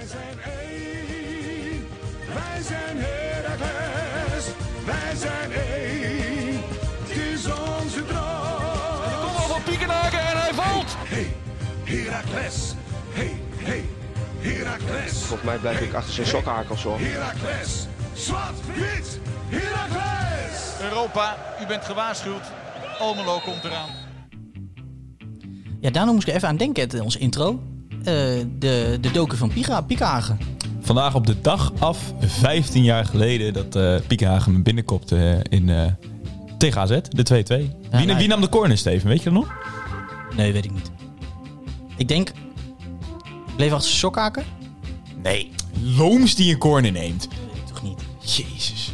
Wij zijn één, wij zijn Heracles, wij zijn één, het is onze droom. Kom op van Piekenhaken en hij valt. Hey, Heracles, hey, hey, Heracles. Volgens mij blijf ik achter zijn sokhakels hoor. Heracles, zwart, wit, Heracles. Europa, u bent gewaarschuwd. Almelo komt eraan. Ja, daarom moest ik even aan denken, in onze intro. Eh, de, de doken van Pika, Pikahagen. Vandaag op de dag af, 15 jaar geleden, dat Piekenhagen me binnenkopte eh, in, tegen AZ, de 2-2. wie, nee. wie nam de corner, Steven? Weet je dat nog? Nee, weet ik niet. Ik denk... Bleef achter sokhaken? Nee. Looms die een corner neemt. Ik toch niet. Jezus.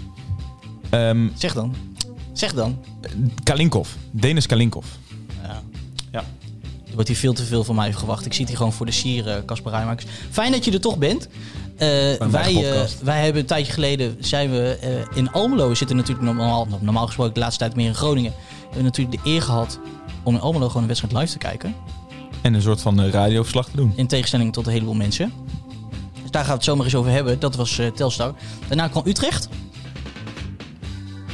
Ehm Zeg dan. Zeg dan. Kalinkov. Denis Kalinkov. Wordt hier veel te veel van mij gewacht. Ik zit hier gewoon voor de sier, Casper Rijmakers. Fijn dat je er toch bent. Eh, wij, eh, wij hebben een tijdje geleden zijn we eh, in Almelo. We zitten natuurlijk normaal, normaal gesproken de laatste tijd meer in Groningen. We hebben natuurlijk de eer gehad om in Almelo gewoon een wedstrijd live te kijken. En een soort van radioverslag te doen. In tegenstelling tot een heleboel mensen. Dus daar gaan we het zomaar eens over hebben. Dat was Telstar. Daarna kwam Utrecht.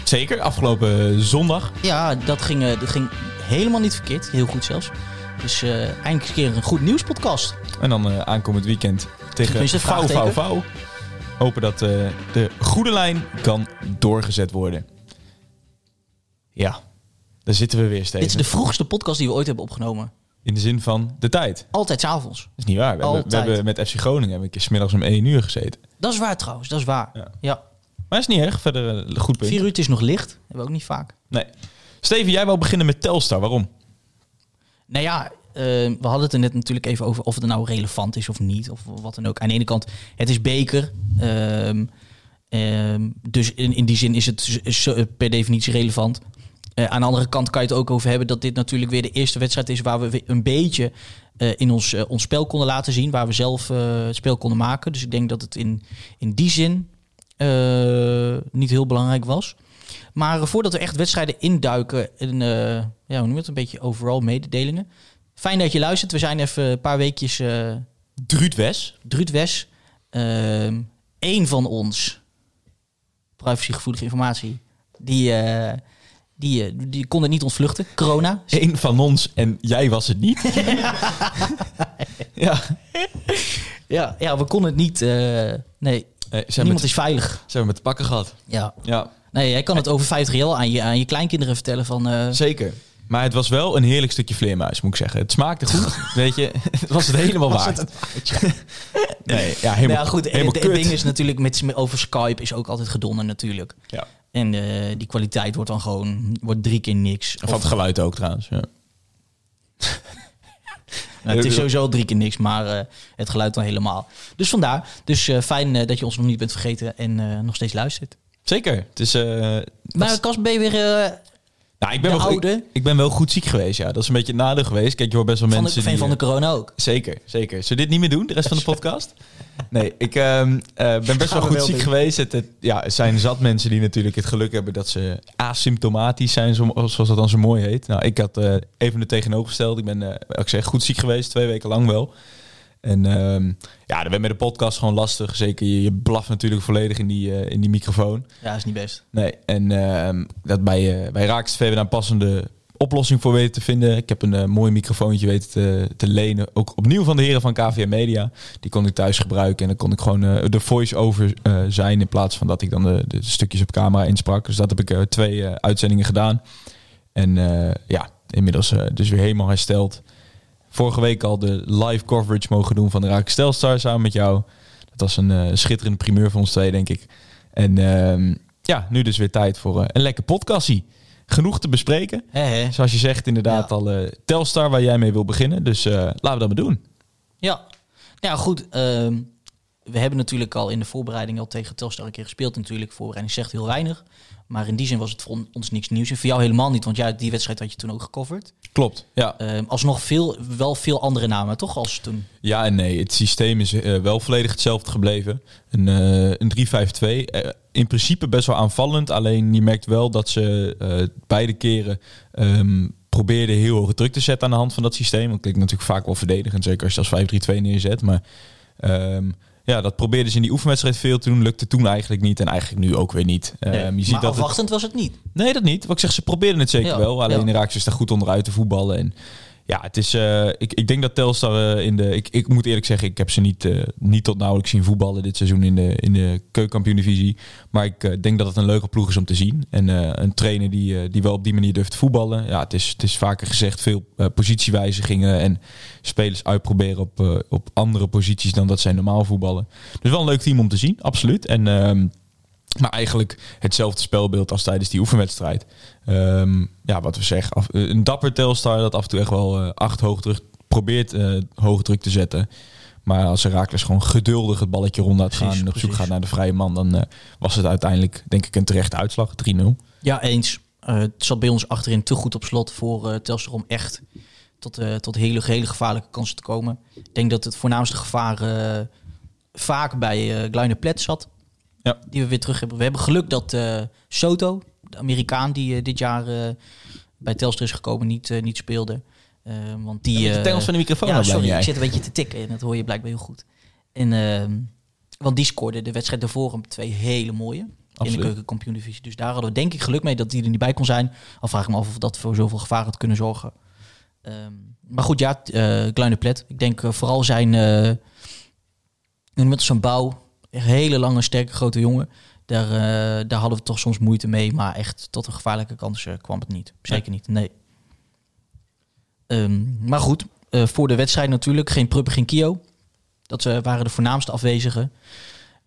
Zeker, afgelopen zondag. Ja, dat ging, dat ging helemaal niet verkeerd. Heel goed zelfs. Dus eh, eindelijk een keer een goed nieuwspodcast. En dan eh, aankomend weekend tegen Vouw. Vouw, Vouw. Hopen dat eh, de goede lijn kan doorgezet worden. Ja, daar zitten we weer, Steven. Dit is de vroegste podcast die we ooit hebben opgenomen. In de zin van de tijd. Dat Altijd 's avonds. is niet waar. We, hebben, we Altijd. hebben met FC Groningen hebben een keer 's middags om 1 uur gezeten. Dat is waar trouwens, dat is waar. Ja. Ja. Maar is niet erg. Verder goed punt. Vier uur het is nog licht. Hebben we ook niet vaak. Nee. Steven, jij wou beginnen met Telstar. Waarom? Nou ja, eh, we hadden het er net natuurlijk even over of het nou relevant is of niet. Of wat dan ook. Aan de ene kant, het is beker. Ehm, ehm, dus in, in die zin is het per definitie relevant. Eh, aan de andere kant kan je het ook over hebben dat dit natuurlijk weer de eerste wedstrijd is waar we een beetje eh, in ons, ons spel konden laten zien. Waar we zelf het spel konden maken. Dus ik denk dat het in, in die zin niet heel belangrijk was. Maar eh, voordat we echt wedstrijden induiken, en, eh, ja, hoe noem het, een beetje overal mededelingen. Fijn dat je luistert. We zijn even een paar weekjes eh Druut Wes. Druut Wes. Ehm Eén van ons, privacygevoelige informatie, die, eh, die, eh, die kon het niet ontvluchten. Corona. Eén van ons en jij was het niet. ja. Ja, ja, we konden het niet. eh, nee, Eh, niemand het, is veilig. ze hebben me te pakken gehad. Ja. Ja, Nee, jij kan het over 50 jaar aan je, aan je kleinkinderen vertellen van... eh, zeker. Maar het was wel een heerlijk stukje vleermuis, moet ik zeggen. Het smaakte goed. Weet je, het was het helemaal was waard. het ja. Nee, ja, helemaal, nou ja, goed, helemaal het, ding is natuurlijk met, over Skype is ook altijd gedonnen natuurlijk. Ja. En eh, die kwaliteit wordt dan gewoon wordt drie keer niks. Van het geluid ook trouwens. Ja. Nou, het is sowieso drie keer niks, maar eh, het geluid dan helemaal. Dus vandaar. Dus fijn dat je ons nog niet bent vergeten en nog steeds luistert. Zeker. Het is, eh, Maar je weer eh, nou, ik, ben de wel, oude? ik, ik ben wel goed ziek geweest. Ja. Dat is een beetje het nadeel geweest. Kijk, je hoort best wel van, de, mensen die... van de eh, corona ook? Zeker, zeker. Zullen we dit niet meer doen, de rest van de podcast? Nee, ik ehm, eh, ben best Gaan wel we goed wel ziek doen. geweest. Het, het- ja, er zijn zat mensen die natuurlijk het geluk hebben dat ze asymptomatisch zijn, zo- zoals dat dan zo mooi heet. Nou, ik had eh, even het tegenovergesteld. Ik ben, eh, ik zeg, goed ziek geweest, twee weken lang wel. En ehm, ja, dat werd met de podcast gewoon lastig. Zeker, je, je blaft natuurlijk volledig in die, eh, in die microfoon. Ja, is niet best. Nee, en ehm, dat bij, uh, bij Raaks TV daar een passende oplossing voor weten te vinden. Ik heb een eh, mooi microfoontje weten te, te lenen. Ook opnieuw van de heren van KVM Media. Die kon ik thuis gebruiken. En dan kon ik gewoon de voice-over zijn. In plaats van dat ik dan de, de stukjes op camera insprak. Dus dat heb ik twee uitzendingen gedaan. En ja, inmiddels dus weer helemaal hersteld. Vorige week al de live coverage mogen doen van de Raak Stelstar samen met jou. Dat was een eh, schitterende primeur voor ons twee, denk ik. En ehm, ja, nu dus weer tijd voor eh, een lekker podcastie. Genoeg te bespreken. Zoals je zegt, inderdaad Ja. al eh, Telstar waar jij mee wil beginnen. Dus laten we dat maar doen. Ja, ja goed. ehm, we hebben natuurlijk al in de voorbereiding al tegen Telstar een keer gespeeld. Natuurlijk, voorbereiding zegt heel weinig. Maar in die zin was het voor ons niks nieuws. En voor jou helemaal niet, want ja, die wedstrijd had je toen ook gecoverd. Klopt. Ja, Ehm alsnog veel, wel veel andere namen, toch? Als toen. ja en nee. Het systeem is eh, wel volledig hetzelfde gebleven. Een, eh, een 3-5-2. Eh, in principe best wel aanvallend. Alleen je merkt wel dat ze beide keren ehm, probeerden heel hoge druk te zetten aan de hand van dat systeem. Want klinkt natuurlijk vaak wel verdedigend. Zeker als je als 5-3-2 neerzet. Maar ehm, ja, dat probeerden ze in die oefenwedstrijd veel te doen. Lukte toen eigenlijk niet en eigenlijk nu ook weer niet. Nee, Ehm, je ziet maar dat het- afwachtend was het niet. Nee, dat niet. Wat ik zeg, ze probeerden het zeker Ja, wel. Alleen ja. raakten ze daar goed onderuit te voetballen. En ja, het is. eh, ik, ik denk dat Telstar eh, in de. Ik, ik moet eerlijk zeggen, ik heb ze niet, eh, niet tot nauwelijks zien voetballen dit seizoen in de, in de keukenkampioen-divisie. Maar ik denk dat het een leuke ploeg is om te zien. En een trainer die, die wel op die manier durft te voetballen. Ja, het is, het is vaker gezegd veel positiewijzigingen en spelers uitproberen op, op andere posities dan dat zij normaal voetballen. Dus wel een leuk team om te zien, absoluut. En. Maar eigenlijk hetzelfde spelbeeld als tijdens die oefenwedstrijd. Ehm, ja, wat we zeggen. Af, een dapper Telstar dat af en toe echt wel eh, acht hoog druk probeert hoog druk te zetten. Maar als Herakles gewoon geduldig het balletje rond laat gaan Precies, en op zoek precies. gaat naar de vrije man, dan eh, was het uiteindelijk denk ik een terechte uitslag. 3-0. Ja, eens. Het zat bij ons achterin te goed op slot voor eh Telstar om echt tot, tot hele, hele gevaarlijke kansen te komen. Ik denk dat het voornaamste gevaar vaak bij eh Gluine Plet zat. Ja. Die we weer terug hebben. We hebben geluk dat eh, Soto, de Amerikaan die eh, dit jaar eh, bij Telstar is gekomen, niet, niet speelde. Want die, de tengels van de microfoon ja, sorry, jij. ik zit een beetje te tikken en dat hoor je blijkbaar heel goed. En, ehm, want die scoorde de wedstrijd daarvoor een twee hele mooie in de keukenkampioen-divisie. Dus daar hadden we denk ik geluk mee dat die er niet bij kon zijn. Al vraag ik me af of dat voor zoveel gevaar had kunnen zorgen. Ehm, maar goed, ja, eh Kleine Plet. Ik denk vooral zijn... met zijn bouw, echt hele lange, sterke, grote jongen. Daar, eh, daar hadden we toch soms moeite mee. Maar echt tot een gevaarlijke kans eh, kwam het niet. Zeker niet, nee. Ehm, maar goed, eh, voor de wedstrijd natuurlijk geen Pruppe, geen Kio. Dat waren de voornaamste afwezigen.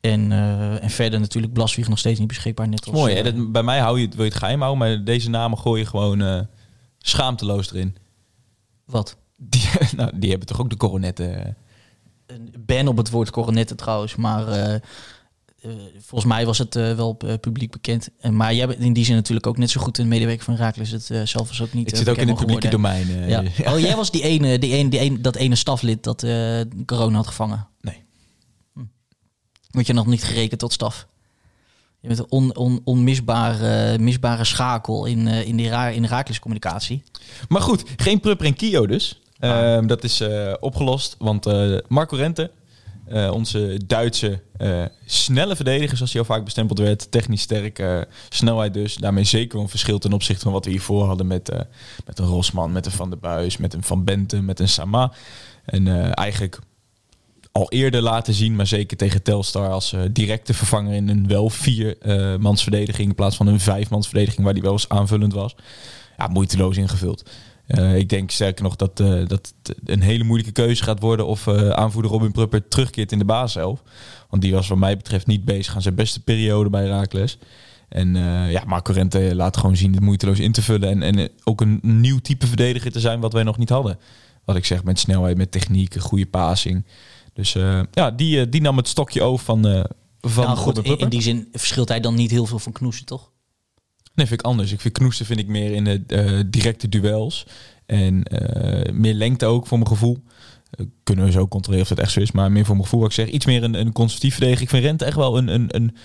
En, en verder natuurlijk Blaswieg nog steeds niet beschikbaar. Net als, Mooi. hè? Dat, bij mij hou je het, wil je het geheim houden, maar deze namen gooi je gewoon schaamteloos erin. Wat? Die, nou, die hebben toch ook de coronetten. Een ban op het woord coronetten trouwens, maar eh, eh, volgens mij was het eh, wel publiek bekend. En, maar jij bent in die zin natuurlijk ook net zo goed een medewerker van Raakles. Het zelf was ook niet. ik zit ook in het publieke geworden. domein. Ja. Oh, jij was die ene, die ene, die ene, dat ene staflid dat corona had gevangen. Nee. Word je nog niet gerekend tot staf? Je bent een on, on, onmisbare misbare schakel in, in, de Ra- in Raakles communicatie. Maar goed, geen Prupper en Kio dus. Ah. Ehm, dat is eh, opgelost, want eh, Marco Rente, eh, onze Duitse snelle verdediger, zoals hij al vaak bestempeld werd, technisch sterk, snelheid dus, daarmee zeker een verschil ten opzichte van wat we hiervoor hadden met, met een Rosman, met een Van der Buis, met een Van Benten, met een Sama. En eigenlijk al eerder laten zien, maar zeker tegen Telstar als directe vervanger in een wel vier eh mans verdediging in plaats van een vijf mans verdediging waar die wel eens aanvullend was. Ja, moeiteloos ingevuld. Eh, ik denk sterker nog dat, eh, dat het een hele moeilijke keuze gaat worden of eh, aanvoerder Robin Prupper terugkeert in de basiself. Want die was wat mij betreft niet bezig aan zijn beste periode bij Raakles. En ja, Marco Rente laat gewoon zien het moeiteloos in te vullen. En, en ook een nieuw type verdediger te zijn wat wij nog niet hadden. Wat ik zeg, met snelheid, met techniek, een goede passing. Dus ja, die, die nam het stokje over van, van nou goed, Robin in, in die zin verschilt hij dan niet heel veel van Knoesen, toch? Nee, vind ik anders. Ik vind Knoester vind ik meer in de eh, directe duels. En eh, meer lengte ook, voor mijn gevoel. Eh, kunnen we zo controleren of dat echt zo is. Maar meer voor mijn gevoel, wat ik zeg. Iets meer een, een conservatief verdediger. Ik vind Rente echt wel een, een, een,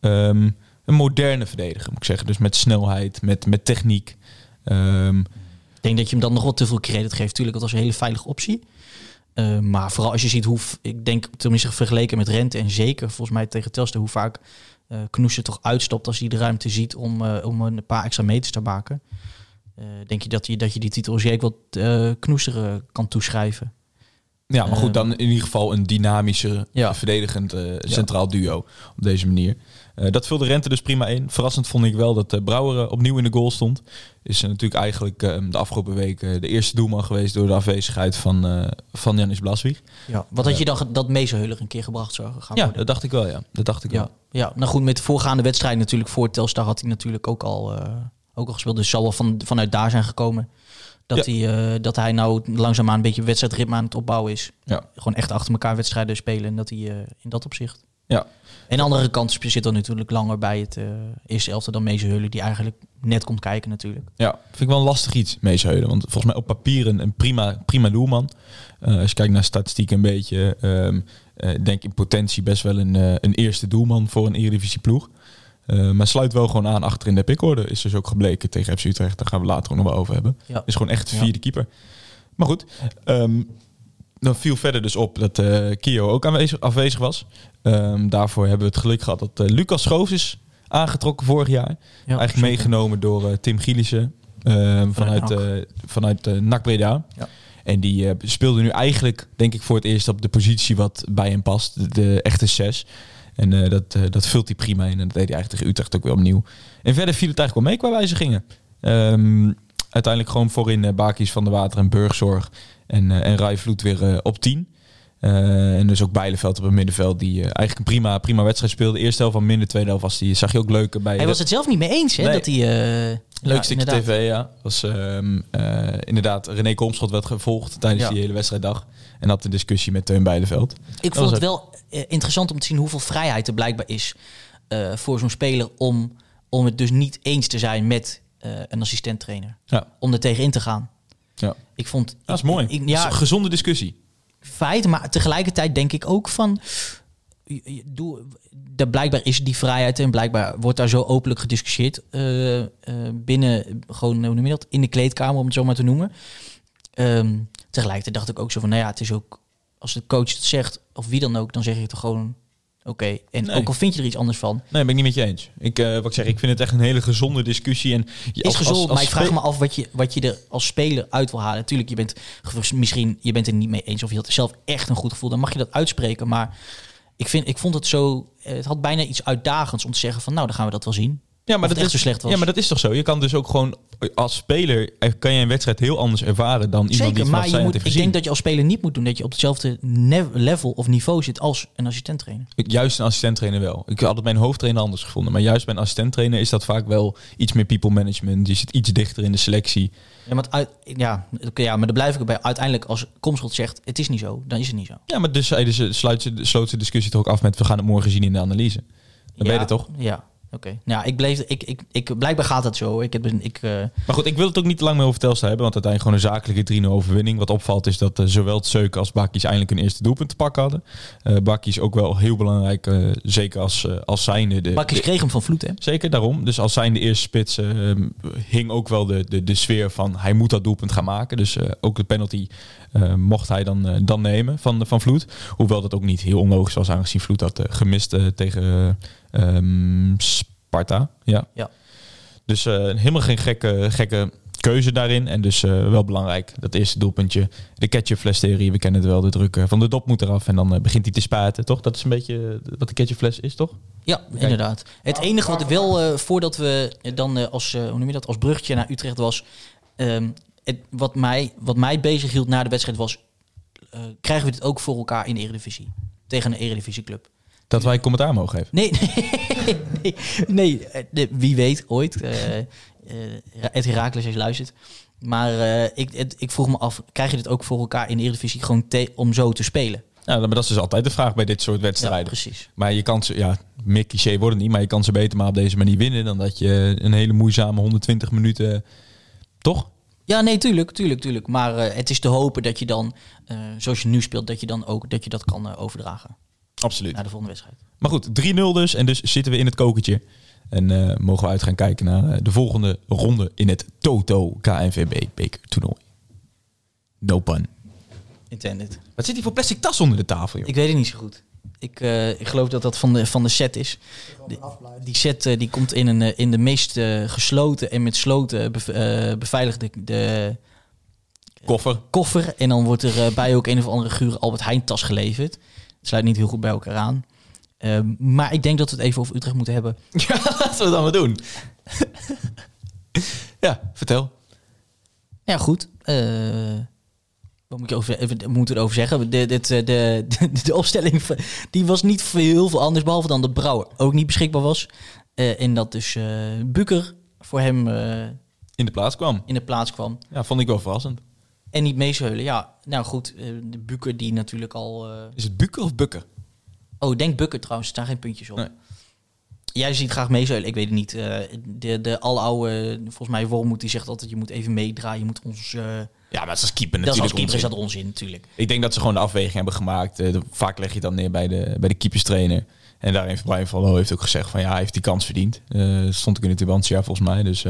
ehm, een moderne verdediger, moet ik zeggen. Dus met snelheid, met, met techniek. Ehm, Ik denk dat je hem dan nog wat te veel credit geeft. Tuurlijk, dat was een hele veilige optie. Maar vooral als je ziet hoe, ik denk tenminste vergeleken met Rente en zeker volgens mij tegen Telstar, hoe vaak eh Knoesje toch uitstopt als hij de ruimte ziet om, eh, om een paar extra meters te maken. Eh, denk je dat, je dat je die titel zeker wat eh Knoester eh, kan toeschrijven. ja, maar goed, dan in ieder geval een dynamischer, Ja. verdedigend centraal duo. Op deze manier. Eh, dat vulde Rente dus prima in. Verrassend vond ik wel dat eh, Brouwer opnieuw in de goal stond. Is eh, natuurlijk eigenlijk de afgelopen weken de eerste doelman geweest door de afwezigheid van, eh van Janis Blaswieg. Ja. Wat had je dan dat Meesenheuler een keer gebracht zou gaan Ja, worden? dat dacht ik wel, ja. Dat dacht ik Ja, wel. ja, nou goed, met de voorgaande wedstrijd natuurlijk voor Telstar had hij natuurlijk ook al, eh, ook al gespeeld. Dus zal wel van, vanuit daar zijn gekomen dat, Ja. hij, eh, dat hij nou langzaamaan een beetje wedstrijdritme aan het opbouwen is. Ja. Gewoon echt achter elkaar wedstrijden spelen en dat hij eh, in dat opzicht. Ja. En de andere kant zit dan natuurlijk langer bij het eh, eerste elftal dan Meesenheulen, die eigenlijk net komt kijken natuurlijk. Ja, vind ik wel een lastig iets, Meesheulen. Want volgens mij op papier een, een prima, prima doelman. Eh, als je kijkt naar statistiek een beetje, ehm, eh, denk ik in potentie best wel een, een eerste doelman voor een Eredivisie ploeg. Maar sluit wel gewoon aan achter in de pickorde. Is dus ook gebleken tegen FC Utrecht. Daar gaan we later ook nog wel over hebben. Ja. Is gewoon echt Ja. vierde keeper. Maar goed, ehm, dan viel verder dus op dat eh Kio ook aanwezig, afwezig was. Ehm, daarvoor hebben we het geluk gehad dat eh, Lucas Schoofs is aangetrokken vorig jaar. Ja, Eigenlijk meegenomen door eh, Tim Gielissen ehm, vanuit, NAC. vanuit NAC Breda. Ja. En die speelde nu eigenlijk, denk ik, voor het eerst op de positie wat bij hem past. De, de echte zes. En dat, dat vult hij prima in. En dat deed hij eigenlijk tegen Utrecht ook weer opnieuw. En verder viel het eigenlijk wel mee qua wijzigingen. Ehm, uiteindelijk gewoon voorin Bakis van de Water en Burgzorg. En, eh en Rai Vloed weer eh, op 10. Eh, en dus ook Bijleveld op het middenveld. Die eigenlijk een prima, prima wedstrijd speelde. Eerste helft van minder, tweede helft was die, zag je ook leuker bij. Hij de- was het zelf niet mee eens, hè? Nee. Dat hij... eh, Leuk ja, stukje inderdaad. tv, ja. Was ehm, eh, inderdaad, René Komschot werd gevolgd tijdens Ja. die hele wedstrijddag. En had een discussie met Teun Bijleveld. Ik vond het wel interessant om te zien hoeveel vrijheid er blijkbaar is voor zo'n speler om, om het dus niet eens te zijn met een assistent-trainer. Ja, Om er tegen in te gaan. Ja. Ik vond... dat is ik- mooi. ik- Dat is ja, een gezonde discussie. feit, maar tegelijkertijd denk ik ook van... Doe, dat blijkbaar is die vrijheid en blijkbaar wordt daar zo openlijk gediscussieerd eh, eh, binnen, gewoon, hoe noem je dat, in de kleedkamer, om het zo maar te noemen. Ehm, tegelijkertijd dacht ik ook zo van, nou ja, het is ook, als de coach het zegt, of wie dan ook, dan zeg je toch gewoon, oké. En Nee. ook al vind je er iets anders van, Nee, ben ik niet met je eens. Ik, eh, wat ik zeg, ik vind het echt een hele gezonde discussie. En je- is als- gezond, als- maar ik vraag me af wat je, wat je er als speler uit wil halen. Natuurlijk, je bent misschien je bent er niet mee eens of je had zelf echt een goed gevoel. Dan mag je dat uitspreken. Maar ik, vind, ik vond het zo. Het had bijna iets uitdagends om te zeggen van nou, dan gaan we dat wel zien. Ja, maar dat is zo slecht was. Ja, maar dat is toch zo? Je kan dus ook gewoon als speler eh, kan je een wedstrijd heel anders ervaren dan iemand die het maar je zijn moet, heeft ik gezien. denk dat je als speler niet moet doen dat je op hetzelfde level of niveau zit als een assistent-trainer. Juist een assistent-trainer wel. Ik had het mijn hoofdtrainer anders gevonden. Maar juist bij een assistent-trainer is dat vaak wel iets meer people management. Je zit iets dichter in de selectie. Ja, maar, uit, ja, ja, maar daar blijf ik erbij. Uiteindelijk, als Komschot zegt het is niet zo, dan is het niet zo. Ja, maar dus zeiden ze, sluit ze, sloot de discussie toch ook af met... we gaan het morgen zien in de analyse. Dan ben je Ja, er toch? Ja, oké. Nou, ik bleef, ik, ik, ik, blijkbaar gaat dat zo. Ik heb een, ik, eh, Maar goed, ik wil het ook niet te lang meer over Telstar hebben. Want uiteindelijk gewoon een zakelijke 3-0 overwinning. Wat opvalt is dat eh, zowel Zeuk als Bakkies eindelijk een eerste doelpunt te pakken hadden. Eh Bakkies ook wel heel belangrijk. eh, zeker als, eh, als zijnde de... Bakkies de- kreeg hem van Vloed, hè? Zeker, daarom. Dus als zijn de eerste spits hing ook wel de, de, de sfeer van hij moet dat doelpunt gaan maken. Dus eh, ook de penalty eh, mocht hij dan, dan nemen van, van Vloed. Hoewel dat ook niet heel onlogisch was aangezien Vloed had gemist tegen eh, ehm, Sparta. Ja. Ja. Dus eh, helemaal geen gekke, gekke keuze daarin. En dus eh, wel belangrijk, dat eerste doelpuntje. De ketchupfles-theorie, we kennen het wel. De druk eh, van de dop moet eraf en dan begint hij te spuiten, toch? Dat is een beetje wat de ketchupfles is, toch? Ja, inderdaad. Het enige wat ik wel, voordat we dan als, hoe noem je dat, als bruggetje naar Utrecht was... ehm, het, wat, mij, wat mij bezig hield na de wedstrijd was... krijgen we dit ook voor elkaar in de Eredivisie? Tegen een Eredivisieclub? Dat wij commentaar mogen geven. Nee, nee, nee, nee, eh, nee, wie weet ooit. eh eh het Herakles als je luistert. Maar ik, het- ik vroeg me af, krijg je dit ook voor elkaar in de Eredivisie gewoon om zo te spelen? Ja, maar dat is dus altijd de vraag bij dit soort Ja, wedstrijden. precies. maar je kan ze, ja, meer cliché wordt het niet, maar je kan ze beter maar op deze manier winnen dan dat je een hele moeizame 120 minuten, toch? Ja, nee, tuurlijk, tuurlijk, tuurlijk. Maar het is te hopen dat je dan, zoals je nu speelt, dat je dan ook dat je dat kan overdragen Absoluut. naar de volgende wedstrijd. Maar goed, 3-0 dus en dus zitten we in het kokertje. En eh, mogen we uit gaan kijken naar eh, de volgende ronde in het Toto KNVB bekertoernooi. No pun. Intended. Wat zit hier voor plastic tas onder de tafel, joh? Ik weet het niet zo goed. Ik, eh, ik geloof dat dat van de, van de set is. Die, die set die komt in, een, in de meest gesloten en met sloten bev- beveiligde de Koffer. koffer. En dan wordt er bij ook een of andere gure Albert Heijn tas geleverd. Het sluit niet heel goed bij elkaar aan. Eh, maar ik denk dat we het even over Utrecht moeten hebben. Ja, laten we het dan maar doen. ja, vertel. Ja, goed. Eh, wat moet je over, even, we erover zeggen? De, dit, eh, de, de, de opstelling die was niet veel- heel veel anders, behalve dan dat Brouwer ook niet beschikbaar was. Eh, en dat dus Buker voor hem In de plaats kwam. in de plaats kwam. Ja, vond ik wel verrassend. En niet meezeulen. Ja, nou goed. eh, de Buker die natuurlijk al... eh, Is het Bukker of Bukker? Oh, denk Bukker trouwens. Er staan geen puntjes op. Nee. Jij ziet graag meezeulen. Ik weet het niet. Eh, de, de aloude, volgens mij Wormoed, die zegt altijd... je moet even meedraaien. Je moet ons... Ja, maar dat is keeper dat is als natuurlijk keeper is onzin. dat onzin natuurlijk. Ik denk dat ze gewoon de afweging hebben gemaakt. Vaak leg je het dan neer bij de, bij de keeperstrainer. En daar heeft Brian van Loo heeft ook gezegd van ja, hij heeft die kans verdiend. Stond ik in de Tubantia volgens mij. Dus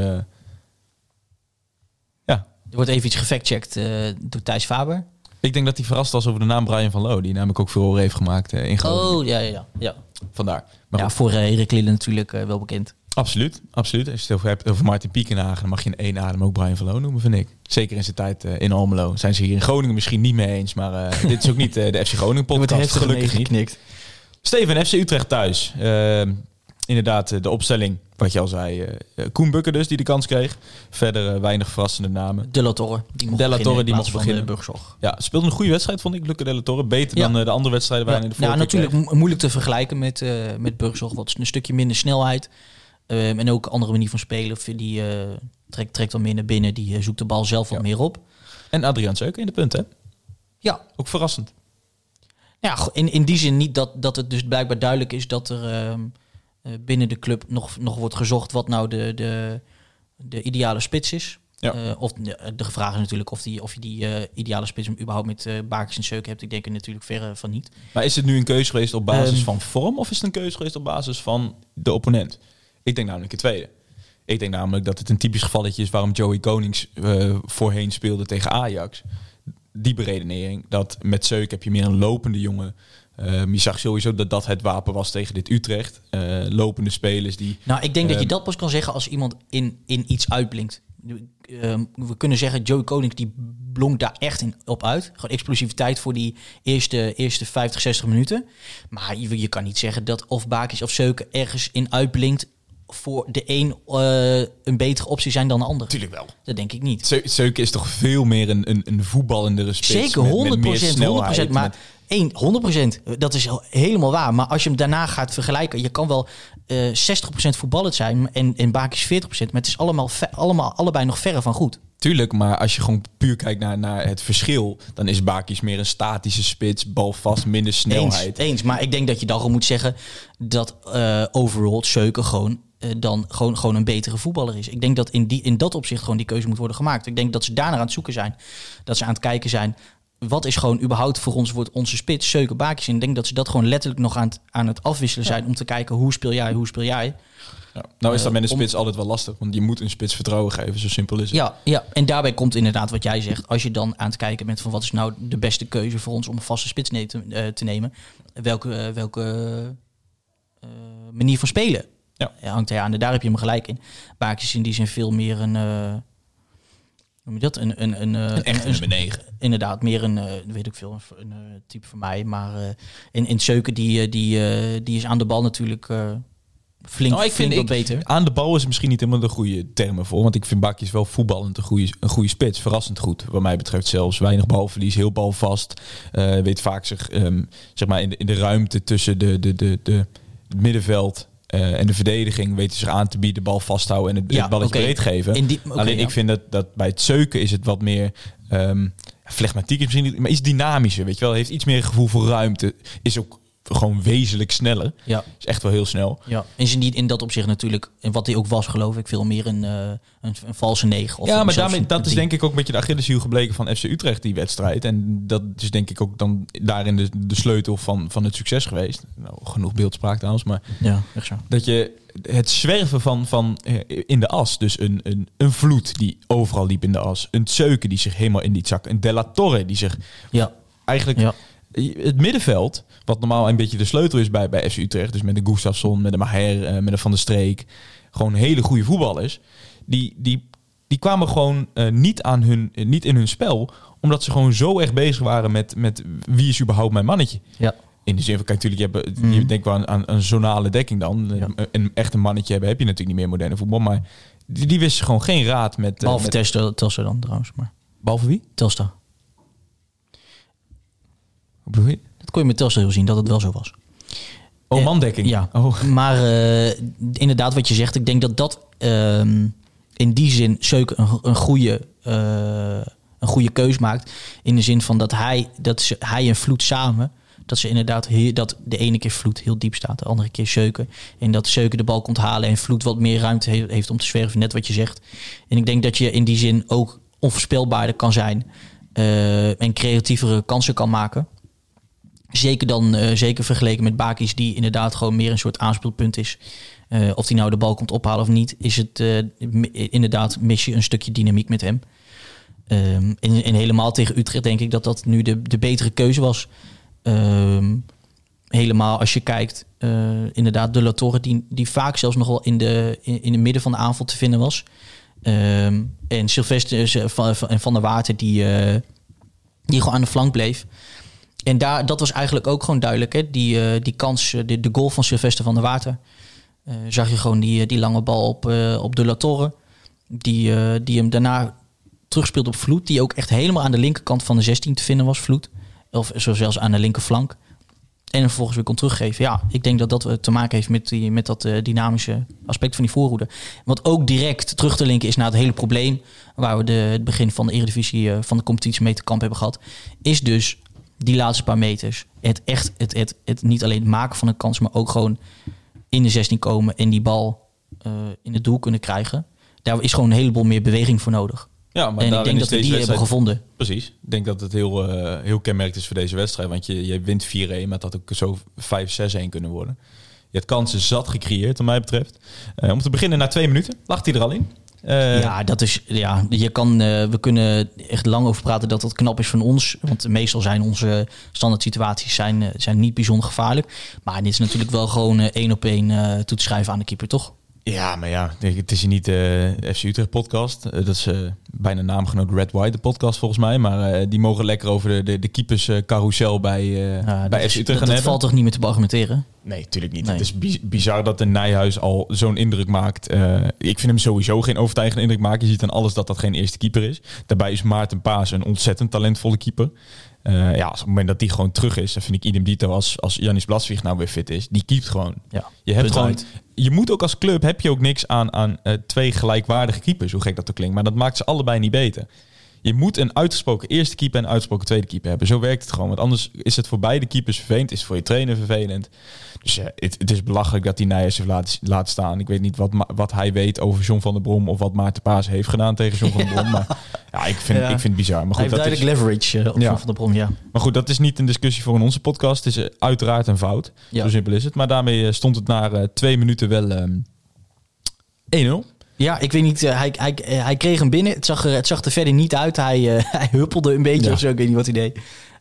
Er wordt even iets gefactcheckt eh door Thijs Faber. Ik denk dat hij verrast was over de naam Brian van Loo. Die namelijk ook veel heeft gemaakt eh, in Groningen. Oh, ja, ja, ja. Vandaar. Maar ja goed, voor uh, natuurlijk eh, wel bekend. absoluut, absoluut. Als je het over hebt over Martin Piekenhagen... dan mag je in één adem ook Brian van Loo noemen, vind ik. Zeker in zijn tijd eh, in Almelo. Zijn ze hier in Groningen misschien niet mee eens. Maar eh, dit is ook niet eh, de FC Groningen podcast. Gelukkig niet. Steven, FC Utrecht thuis. Inderdaad, eh, de opstelling, wat je al zei. eh, eh, Koen Bukker dus, die de kans kreeg. Verder weinig verrassende namen. De La Torre. Die mocht De La Torre, die mocht beginnen. Burgzorg. Ja, speelde een goede wedstrijd, vond ik. Lukke de La Torre. Beter Ja. dan de andere wedstrijden waar Ja, in de nou, voorkeur natuurlijk kreeg. mo- moeilijk te vergelijken met, eh met Burgzorg. Wat een stukje minder snelheid. Ehm, en ook een andere manier van spelen. Die eh, trekt, trekt dan meer naar binnen. Die zoekt de bal zelf wat Ja. meer op. En Adriaan Zeuken in de punten, hè? Ja, Ook verrassend. ja in, in die zin niet dat, dat het dus blijkbaar duidelijk is dat er ehm, eh, binnen de club nog, nog wordt gezocht wat nou de, de, de ideale spits is. Ja. Eh, of de, de vraag is natuurlijk of, die, of je die eh, ideale spits überhaupt met eh Bakers en Seuken hebt. Ik denk er natuurlijk verre van niet. Maar is het nu een keuze geweest op basis Ehm. van vorm of is het een keuze geweest op basis van de opponent? Ik denk namelijk het tweede. Ik denk namelijk dat het een typisch gevalletje is waarom Joey Konings eh, voorheen speelde tegen Ajax. Die beredenering dat met Zeuk heb je meer een lopende jongen. Ehm, je zag sowieso dat dat het wapen was tegen dit Utrecht. Eh, lopende spelers die Nou, ik denk dat je Ehm. dat pas kan zeggen als iemand in, in iets uitblinkt. Ehm, we kunnen zeggen, Joey Konings die blonk daar echt in, op uit. Gewoon explosiviteit voor die eerste, eerste 50, 60 minuten. Maar je, je kan niet zeggen dat of Bakis of Seuken ergens in uitblinkt... voor de een eh, een betere optie zijn dan de ander. Natuurlijk wel. Dat denk ik niet. Zeu- Zeuken is toch veel meer een, een, een voetballendere spits. Zeker, met- 100 met meer snelheid, 100 Maar één, 100% dat is he- helemaal waar. Maar als je hem daarna gaat vergelijken, je kan wel eh 60% voetballend zijn en, en Bakis 40% maar het is allemaal, allemaal allebei nog verre van goed. Tuurlijk, maar als je gewoon puur kijkt naar, naar het verschil, dan is Bakis meer een statische spits, balvast, minder snelheid. eens, maar ik denk dat je dan gewoon moet zeggen dat eh overall Seuken gewoon, eh, dan gewoon, gewoon een betere voetballer is. Ik denk dat in, die, in dat opzicht gewoon die keuze moet worden gemaakt. Ik denk dat ze daarnaar aan het zoeken zijn. Dat ze aan het kijken zijn. Wat is gewoon überhaupt voor ons wordt onze spits, Seuken, Bakis. En ik denk dat ze dat gewoon letterlijk nog aan het, aan het afwisselen zijn. Om te kijken hoe speel jij, hoe speel jij. Ja. Nou is dat met een Eh, om- spits altijd wel lastig, want je moet een spits vertrouwen geven, zo simpel is het. Ja, ja, en daarbij komt inderdaad wat jij zegt. Als je dan aan het kijken bent van wat is nou de beste keuze voor ons om een vaste spits te, eh, te nemen. Welke, eh, welke eh, manier van spelen Ja. eh, hangt hij aan. En daar heb je hem gelijk in. Baak is in die zin veel meer een... hoe noem je dat? Een, een, een, eh, Een echt nummer 9. Inderdaad, meer een, weet ik veel, een, een, type van mij. Maar in, in Zeuken, die, die, die is aan de bal natuurlijk flink, Nou, ik flink vind ik, beter. aan de bal is misschien niet helemaal de goede termen voor, want ik vind Bakis wel voetballend een goede, een goede spits. Verrassend goed, wat mij betreft zelfs. Weinig balverlies, heel balvast. Weet vaak zich, ehm, zeg maar, in de, in de ruimte tussen de, de, de, de, het middenveld eh, en de verdediging weet hij zich aan te bieden, bal vasthouden en het, Ja, het balletje breed geven. In die- oké, Alleen ja. ik vind dat, dat bij het zeuken is het wat meer... ehm flegmatiek is misschien niet, maar iets dynamischer, weet je wel. Heeft iets meer gevoel voor ruimte. Is ook gewoon wezenlijk sneller. Ja. Is echt wel heel snel. Ja, is niet in dat opzicht natuurlijk, en wat hij ook was, geloof ik, veel meer een, eh, een, een valse negen. Of ja, maar daarmee, dat is denk ik ook een beetje de Achilleshiel gebleken van FC Utrecht, die wedstrijd. En dat is denk ik ook dan daarin de, de sleutel van, van het succes geweest. Nou, genoeg beeldspraak trouwens, maar Ja, echt zo. dat je het zwerven van, van eh, in de as, dus een, een, een vloed die overal liep in de as, een Zeuken die zich helemaal in die zak, een Della Torre die zich Ja, eigenlijk ja. het middenveld, wat normaal een beetje de sleutel is bij, bij FC Utrecht, dus met de Gustafsson, met de Maher, eh, met de Van der Streek, gewoon hele goede voetballers, die, die, die kwamen gewoon eh, niet, aan hun, eh, niet in hun spel, omdat ze gewoon zo erg bezig waren met, met wie is überhaupt mijn mannetje. ja. In de zin van, kijk, natuurlijk, je, hebt, Mhm. je denkt wel aan, aan een zonale dekking dan. Ja. Een, een echt een mannetje hebben heb je natuurlijk niet meer moderne voetbal, maar die, die wisten gewoon geen raad met... eh, Behalve met Telstar, Telstar dan trouwens, maar behalve wie? Telstar. Hoe bedoel je? Dat kon je met Telstar heel zien, dat het wel zo was. Oh, Eh, mandekking. Ja, Oh. maar eh, inderdaad wat je zegt, ik denk dat dat ehm, in die zin Seuk een, een, goede, eh, een goede keus maakt. In de zin van dat hij, dat ze, hij en Vloed samen, dat ze inderdaad heel, dat de ene keer Vloed heel diep staat, de andere keer Seuken. En dat Seuken de bal komt halen en Vloed wat meer ruimte he- heeft om te zwerven, net wat je zegt. En ik denk dat je in die zin ook onvoorspelbaarder kan zijn en creatievere kansen kan maken. Zeker dan, eh, zeker vergeleken met Bakis, die inderdaad gewoon meer een soort aanspeelpunt is. Eh, of hij nou de bal komt ophalen of niet, is het eh, inderdaad mis je een stukje dynamiek met hem. Ehm, en, helemaal tegen Utrecht denk ik dat dat nu de, de betere keuze was. Ehm, helemaal als je kijkt, inderdaad, de La Torre, die, die vaak zelfs nog wel in de, in, in het midden van de aanval te vinden was. Ehm, en Sylvester van, van, der Water, die, die gewoon aan de flank bleef. En daar, dat was eigenlijk ook gewoon duidelijk. Hè? Die, eh, die kans, eh, de, de goal van Sylvester van der Water. eh, zag je gewoon die, die lange bal op, op de La Torre. Die, die hem daarna terugspeelt op Vloed. Die ook echt helemaal aan de linkerkant van de 16 te vinden was, Vloed. Of zelfs aan de linkerflank. En hem vervolgens weer kon teruggeven. Ja, ik denk dat dat te maken heeft met, die, met dat dynamische aspect van die voorhoede. Wat ook direct terug te linken is naar het hele probleem... waar we de, het begin van de Eredivisie van de competitie mee te kamp hebben gehad... is dus die laatste paar meters. Het echt, het, het, het niet alleen het maken van een kans... maar ook gewoon in de 16 komen en die bal eh, in het doel kunnen krijgen. Daar is gewoon een heleboel meer beweging voor nodig. Ja, maar en ik denk dat we die hebben gevonden. Precies. Ik denk dat het heel, eh heel kenmerkend is voor deze wedstrijd. Want je, je wint 4-1, maar het had ook zo 5-6-1 kunnen worden. Je hebt kansen zat gecreëerd, wat mij betreft. Eh, om te beginnen, na twee minuten lag hij er al in. Eh, ja, dat is. Ja, je kan, eh, we kunnen echt lang over praten dat dat knap is van ons. Want meestal zijn onze standaard situaties zijn, eh, zijn niet bijzonder gevaarlijk. Maar dit is natuurlijk wel gewoon één op één toe te schrijven aan de keeper, toch? Ja, maar ja, het is hier niet de FC Utrecht podcast. Eh, dat is eh, bijna naamgenoot Red White, de podcast volgens mij. Maar eh, die mogen lekker over de, de, de keepers eh, carousel bij, eh Ja, bij dat, FC Utrecht dat, gaan dat hebben. valt toch niet meer te argumenteren? Nee, natuurlijk niet. Nee. Het is bi- bizar dat een Nijhuis al zo'n indruk maakt. Eh, ik vind hem sowieso geen overtuigende indruk maken. Je ziet aan alles dat dat geen eerste keeper is. Daarbij is Maarten Paas een ontzettend talentvolle keeper. Eh, ja, als op het moment dat die gewoon terug is, dan vind ik idem dito als, als Janis Blaswieg nou weer fit is. Die keept gewoon. Ja, Je hebt gewoon, uit. je moet ook als club heb je ook niks aan, aan eh, twee gelijkwaardige keepers, hoe gek dat ook klinkt. Maar dat maakt ze allebei niet beter. Je moet een uitgesproken eerste keeper en een uitgesproken tweede keeper hebben. Zo werkt het gewoon. Want anders is het voor beide keepers vervelend. Is het voor je trainer vervelend. Dus ja, het, het is belachelijk dat hij Nijers heeft laten staan. Ik weet niet wat, wat hij weet over John van der Brom. Of wat Maarten Paas heeft gedaan tegen John van der Brom. Maar ja, ik vind, Ja. ik vind het bizar. Maar Hij goed, heeft dat is, leverage eh, op Ja. Van der Brom, ja. maar goed, dat is niet een discussie voor in onze podcast. Het is eh, uiteraard een fout. Zo simpel is het. Maar daarmee eh, stond het na eh, twee minuten wel ehm 1-0. Ja, ik weet niet. eh, hij, hij, eh, hij kreeg hem binnen. Het zag er, het zag er verder niet uit. Hij, eh, hij huppelde een beetje Ja. of zo. Ik weet niet wat hij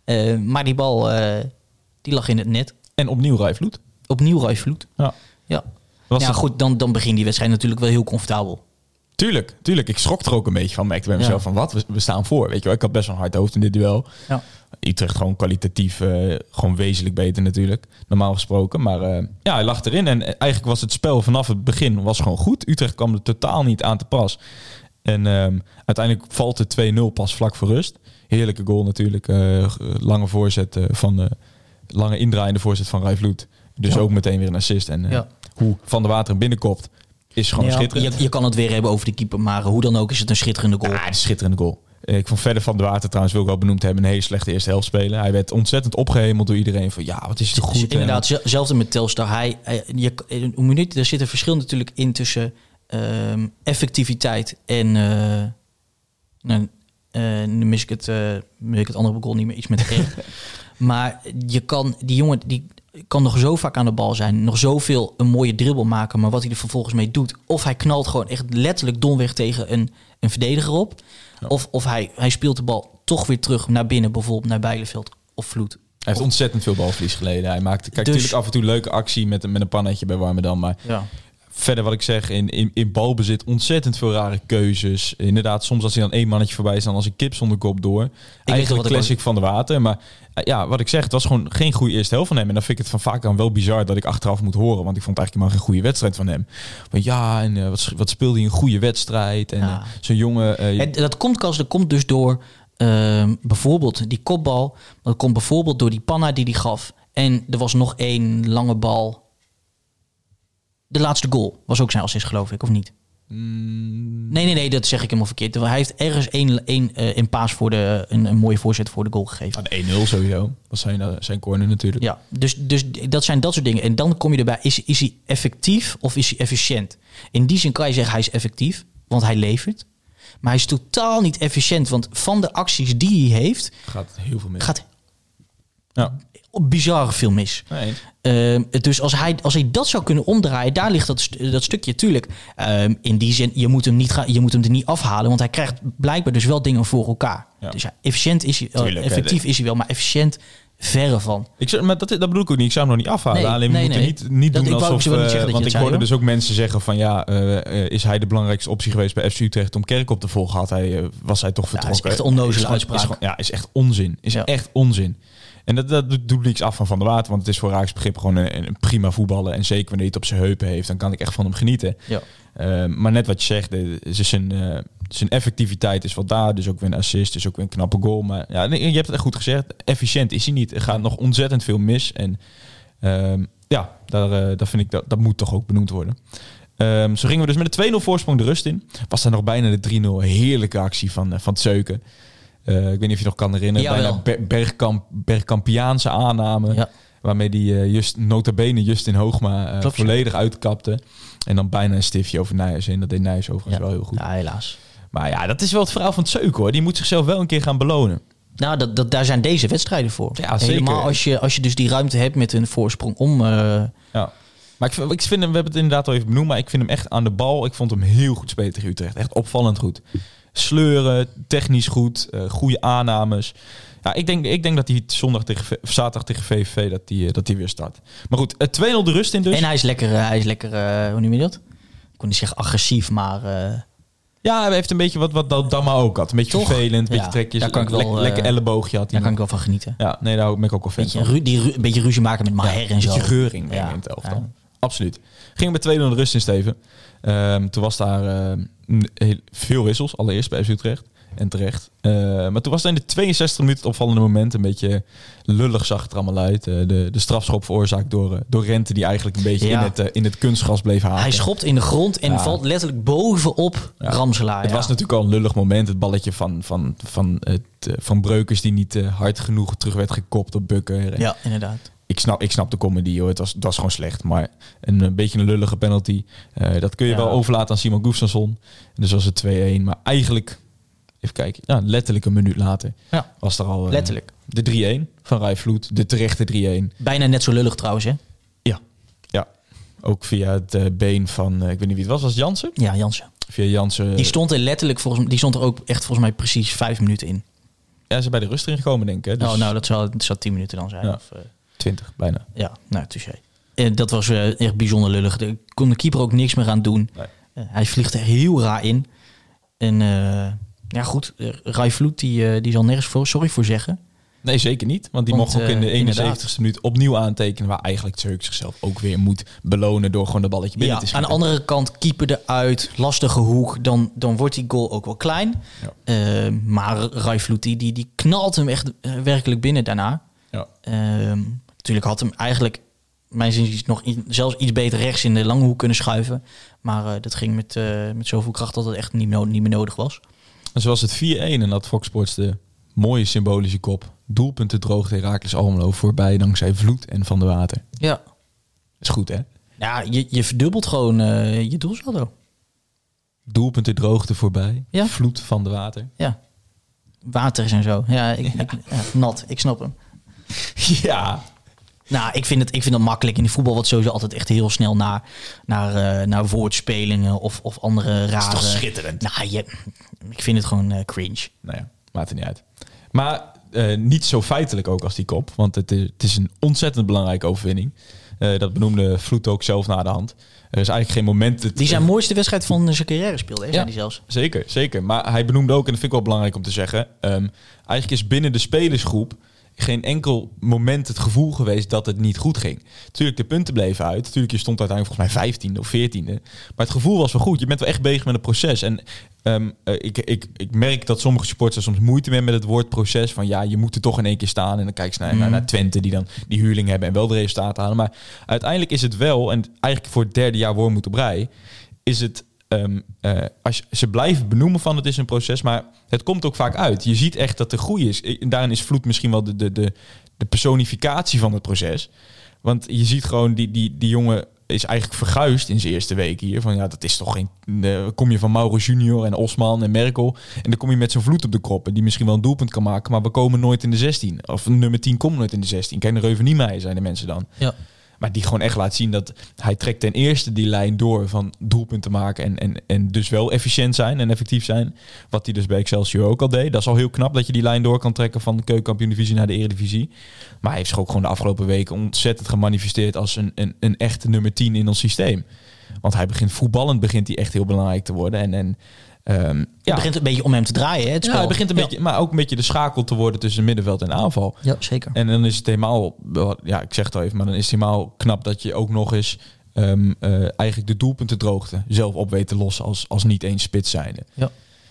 deed. Maar die bal, die lag in het net. En opnieuw Rijvloed. Opnieuw Roy Vloed. Ja. Ja. Was ja, het- goed, dan, dan begint die wedstrijd natuurlijk wel heel comfortabel. Tuurlijk, tuurlijk. Ik schrok er ook een beetje van. Merkte bij mezelf Ja. van wat? We, we staan voor. Weet je wel, ik had best wel een hard hoofd in dit duel. Ja. Utrecht gewoon kwalitatief eh, gewoon wezenlijk beter natuurlijk. Normaal gesproken. Maar eh, ja, hij lag erin. En eigenlijk was het spel vanaf het begin was gewoon goed. Utrecht kwam er totaal niet aan te pas. En ehm, uiteindelijk valt het 2-0 pas vlak voor rust. Heerlijke goal natuurlijk. eh, lange voorzet van lange indraaiende voorzet van Rijvloed. Dus Ja. ook meteen weer een assist. En Ja. hoe Van der Water binnenkopt is gewoon Ja, schitterend. je, je kan het weer hebben over de keeper, maar hoe dan ook is het een schitterende goal. Ja, een schitterende goal. Eh, Ik vond verder van de Water trouwens wil ik wel benoemd hebben een hele slechte eerste helft spelen. Hij werd ontzettend opgehemeld door iedereen van ja, wat is het goed. inderdaad, zel- zelfs met Telstar. Hij, hij- je, een minuut, er zit een verschil natuurlijk in tussen ehm, effectiviteit en. eh, nou, eh, nu mis ik het, mis ik het andere goal niet meer, iets met maar je kan, die jongen die kan nog zo vaak aan de bal zijn, nog zoveel een mooie dribbel maken, maar wat hij er vervolgens mee doet, of hij knalt gewoon echt letterlijk domweg tegen een, een verdediger op, of, of hij, hij speelt de bal toch weer terug naar binnen, bijvoorbeeld naar Bijleveld of Vloed. Hij heeft ontzettend veel balverlies geleden. Hij maakte kijk, Dus- natuurlijk af en toe leuke actie met, een- met een pannetje bij Warmerdam. Maar Ja. Verder wat ik zeg, in, in, in balbezit ontzettend veel rare keuzes. Inderdaad, soms als hij dan één mannetje voorbij is, dan als een kip zonder kop door. weet Eigenlijk wat ik classic van de water. Maar eh, ja, wat ik zeg, het was gewoon geen goede eerste helft van hem. En dan vind ik het van vaak dan wel bizar dat ik achteraf moet horen. Want ik vond eigenlijk helemaal geen goede wedstrijd van hem. Maar ja, en eh, wat, wat speelde hij een goede wedstrijd. En Ja. eh, zo'n jongen... En dat komt, Kas, dat komt dus door ehm, bijvoorbeeld die kopbal. Dat komt bijvoorbeeld door die panna die hij gaf. En er was nog één lange bal. De laatste goal was ook zijn assist, geloof ik, of niet? mm, Nee, nee, nee, dat zeg ik helemaal verkeerd. Hij heeft ergens één, één eh, een paas voor de, een, een mooie voorzet voor de goal gegeven. De 1-0 sowieso. Was zijn, eh, zijn corner natuurlijk. Ja, dus, dus dat zijn dat soort dingen. En dan kom je erbij, is, is hij effectief of is hij efficiënt? In die zin kan je zeggen, hij is effectief, want hij levert. Maar hij is totaal niet efficiënt, want van de acties die hij heeft, Gaat heel veel mis. gaat Ja. Bizarre veel mis. Nee. Ehm, dus als hij, als hij dat zou kunnen omdraaien, daar ligt dat, dat stukje. Tuurlijk, ehm, in die zin, je moet, hem niet gaan, je moet hem er niet afhalen, want hij krijgt blijkbaar dus wel dingen voor elkaar. Ja. Dus ja, efficiënt is hij, Tuurlijk, effectief is hij wel, maar efficiënt verre van. Ik zou, maar dat, dat bedoel ik ook niet. Ik zou hem nog niet afhalen. Nee, Alleen we nee, moeten nee. niet, niet Dat- doen ik wou alsof... niet eh, zeggen dat want ik hoorde zei, dus ook mensen zeggen van... Ja, eh, eh, is hij de belangrijkste optie geweest bij FC Utrecht om Kerk op te volgen? Had hij, was hij toch is vertrokken? echt onnozele Is gewoon- uitspraak. Is gewoon- ja, is echt onzin. Is Ja. echt onzin. En dat, dat doet- niks af van Van der Water. Want het is voor Raaks begrip gewoon een, een prima voetballer. En zeker wanneer hij het op zijn heupen heeft, dan kan ik echt van hem genieten. Ja. Eh, maar net wat je zegt, de, is zijn, eh, zijn effectiviteit is wat daar. Dus ook weer een assist, dus ook weer een knappe goal. Maar ja, je hebt het echt goed gezegd. Efficiënt is hij niet. Er gaat nog ontzettend veel mis. En ehm, ja, daar, eh, daar vind ik, dat, dat moet toch ook benoemd worden. Ehm, zo gingen we dus met de 2-0 voorsprong de rust in. Was daar nog bijna de 3-0 heerlijke actie van, eh, van het Zeuken. Eh, ik weet niet of je nog kan herinneren. Jawel. Bijna Ber- Bergkamp, Bergkampiaanse aanname. Ja. Waarmee die eh, just, nota bene Justin Hoogma eh, ja. volledig uitkapte. En dan bijna een stiftje over Nijers in. Dat deed Nijers overigens wel heel goed. ja, helaas. Maar ja, dat is wel het verhaal van het Zeuken hoor. Die moet zichzelf wel een keer gaan belonen. Nou, dat, dat, daar zijn deze wedstrijden voor. Ja, zeker. Helemaal als je, als je dus die ruimte hebt met een voorsprong om... Ja. Maar ik, ik vind hem, we hebben het inderdaad al even benoemd, maar ik vind hem echt aan de bal. Ik vond hem heel goed spelen tegen Utrecht. Echt opvallend goed. Sleuren, technisch goed, eh, goede aannames. Ja, ik denk, ik denk dat hij zondag tegen, of zaterdag tegen VVV dat die, eh, dat die weer start. Maar goed, eh, 2-0 de rust in dus. En hij is lekker, eh, hij is lekker hoe noem je dat? Ik kon niet zeggen agressief, maar... Ja, hij heeft een beetje wat, wat Damma ook had. Een beetje Toch? vervelend, een beetje Ja, trekjes. daar kan ik wel, lekker, lekker elleboogje had hij daar kan ik wel van genieten. Ja, nee, daar ben ik ook wel fan Beetje, van. ru- die ru- een beetje ruzie maken met Maher en zo. Beetje geuring Ja. in het elftal. Ja. Absoluut. Ging met 2-0 de rust in, Steven. Ehm, toen was daar ehm, heel- veel wissels. Allereerst bij FC Utrecht. En terecht. Eh, maar toen was er in de 62 minuten het opvallende moment. Een beetje lullig zag het er allemaal uit. Eh, de, de strafschop veroorzaakt door, eh, door Rente. Die eigenlijk een beetje Ja. in, het, eh, in het kunstgras bleef haken. Hij schopt in de grond en Ja. valt letterlijk bovenop Ja. Ramselaar. Het was natuurlijk al een lullig moment. Het balletje van, van, van, het, van Breukers die niet hard genoeg terug werd gekopt op Bukker. En Ja, inderdaad. Ik, snap, ik snap de comedy hoor. Het was, het was gewoon slecht. Maar een, een beetje een lullige penalty. eh, dat kun je Ja. wel overlaten aan Simon Gustafsson. Dus was het 2-1. Maar eigenlijk, even kijken. Ja, letterlijk een minuut later Ja, was er al eh, letterlijk. de 3-1 van Rai Vloed. De terechte 3-1. Bijna net zo lullig trouwens, hè? Ja. ja. Ook via het eh, been van, ik weet niet wie het was. Was Jansen? Ja, Jansen. Via Jansen. Die stond er letterlijk, volgens die stond er ook echt volgens mij precies vijf minuten in. Ja, ze bij de rust erin gekomen denk ik. Hè? Dus oh, nou, dat zou, dat zou tien minuten dan zijn. Ja. Of, 20 bijna. ja, nou, touché. En dat was eh, echt bijzonder lullig. Daar kon de keeper ook niks meer aan doen. Nee. Eh, hij vliegt er heel raar in. En eh, ja, goed. Rai Vloed, die, eh, die zal nergens voor, sorry voor zeggen. Nee, zeker niet. Want die Want, mocht ook in de eh, 71ste minuut opnieuw aantekenen. Waar eigenlijk Zeuk zichzelf ook weer moet belonen door gewoon de balletje binnen Ja, te aan schieten. de andere kant, keeper eruit, lastige hoek. Dan, dan wordt die goal ook wel klein. Ja. Eh, maar Rai Vloed, die, die, die knalt hem echt eh, werkelijk binnen daarna. Ja. Ehm, natuurlijk had hem eigenlijk, mijn zin nog i- zelfs iets beter rechts in de lange hoek kunnen schuiven. Maar eh, dat ging met, eh, met zoveel kracht dat het echt niet, no- niet meer nodig was. En zoals het 4-1 en dat Fox Sports de mooie symbolische kop. Doelpunten droogde Herakles Almelo voorbij dankzij Vloed en Van der Water. Ja, Is goed hè? ja je, je verdubbelt gewoon eh, je doelsaldo. Doelpunten droogde voorbij. Ja. Vloed van de Water. Ja, water is en zo. Ja, ik, ik- ja, nat, ik snap hem. Ja. Nou, ik vind, het, ik vind het makkelijk. In de voetbal wordt sowieso altijd echt heel snel naar, naar, eh, naar woordspelingen of, of andere rare... toch schitterend? Nou, je, ik vind het gewoon eh, cringe. Nou ja, maakt er niet uit. Maar eh, niet zo feitelijk ook als die kop. Want het is, het is een ontzettend belangrijke overwinning. Dat benoemde Vloed ook zelf na de hand. Er is eigenlijk geen moment... Die zijn mooiste wedstrijd van zijn carrière speelde, hè, Ja. zei hij zelfs. Zeker, zeker. Maar hij benoemde ook, en dat vind ik wel belangrijk om te zeggen... ehm, eigenlijk is binnen de spelersgroep geen enkel moment het gevoel geweest dat het niet goed ging. Tuurlijk, de punten bleven uit. Tuurlijk, je stond uiteindelijk volgens mij vijftiende of veertiende. Maar het gevoel was wel goed. Je bent wel echt bezig met een proces. En ehm, eh, ik, ik, ik merk dat sommige supporters soms moeite hebben met het woord proces. Van ja, je moet er toch in één keer staan. En dan kijk je naar, naar, naar Twente die dan die huurling hebben en wel de resultaten halen. Maar uiteindelijk is het wel, en eigenlijk voor het derde jaar wordt moet op rij, is het Ehm, eh, als ze blijven benoemen van het is een proces, maar het komt ook vaak uit. Je ziet echt dat er groei is. En daarin is Vloed misschien wel de, de, de, de personificatie van het proces. Want je ziet gewoon die, die, die jongen is eigenlijk verguisd in zijn eerste week hier. Van ja, dat is toch geen. eh, kom je van Mauro Junior en Osman en Merkel. En dan kom je met zo'n vloed op de kop. En die misschien wel een doelpunt kan maken. Maar we komen nooit in de 16. Of nummer 10 komt nooit in de 16. Kijk, de Reuven mij, zijn de mensen dan. Ja. Maar die gewoon echt laat zien dat hij trekt ten eerste die lijn door van doelpunten maken. En, en, en dus wel efficiënt zijn en effectief zijn. Wat hij dus bij Excelsior ook al deed. Dat is al heel knap dat je die lijn door kan trekken van de keukenkampioen divisie naar de eredivisie. Maar hij heeft zich ook gewoon de afgelopen weken ontzettend gemanifesteerd als een, een, een echte nummer 10 in ons systeem. Want hij begint voetballend begint hij echt heel belangrijk te worden. En, en ehm, Het ja, begint een beetje om hem te draaien, hè, het ja, begint een Ja. beetje, maar ook een beetje de schakel te worden tussen middenveld en aanval. Ja, zeker. En dan is het helemaal, ja, ik zeg het al even, maar dan is het helemaal knap dat je ook nog eens ehm, eh, eigenlijk de doelpuntendroogte zelf op weet te lossen als, als niet eens spits zijnde. Ja.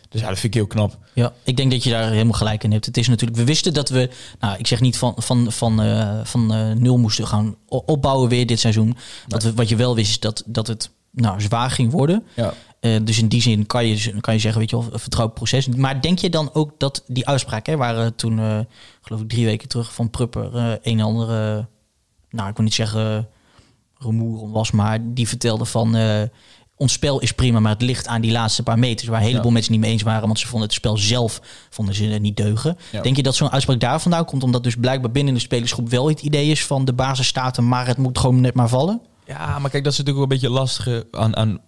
Dus ja, dat vind ik heel knap. Ja, ik denk dat je daar helemaal gelijk in hebt. Het is natuurlijk, we wisten dat we, nou, ik zeg niet van, van, van, eh, van eh, nul moesten gaan opbouwen weer dit seizoen. Wat, we, wat je wel wist is dat, dat het nou, zwaar ging worden. Ja. Eh, dus in die zin kan je, kan je zeggen, weet je wel, vertrouwd proces. Maar denk je dan ook dat die uitspraak, hè, waren toen, eh, geloof ik, drie weken terug van Prupper, eh, een en andere, nou, ik wil niet zeggen rumoer was, maar die vertelde van, ons spel is prima, maar het ligt aan die laatste paar meters, waar een heleboel Ja. mensen niet mee eens waren, want ze vonden het spel zelf vonden ze niet deugen. Ja. Denk je dat zo'n uitspraak daar vandaan komt, omdat dus blijkbaar binnen de spelersgroep wel het idee is van de basis staat er, maar het moet gewoon net maar vallen? ja, maar kijk, dat is natuurlijk ook een beetje lastig aan, aan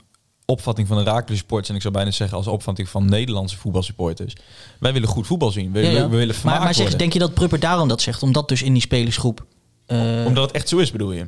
opvatting van de Sports. En ik zou bijna zeggen als opvatting van Nederlandse voetbalsupporters. Wij willen goed voetbal zien. We, Ja, ja. we, we willen maar, vermaakt maar zeg, worden. denk je dat Prupper daarom dat zegt? Omdat dus in die spelersgroep... eh, Omdat het echt zo is, bedoel je?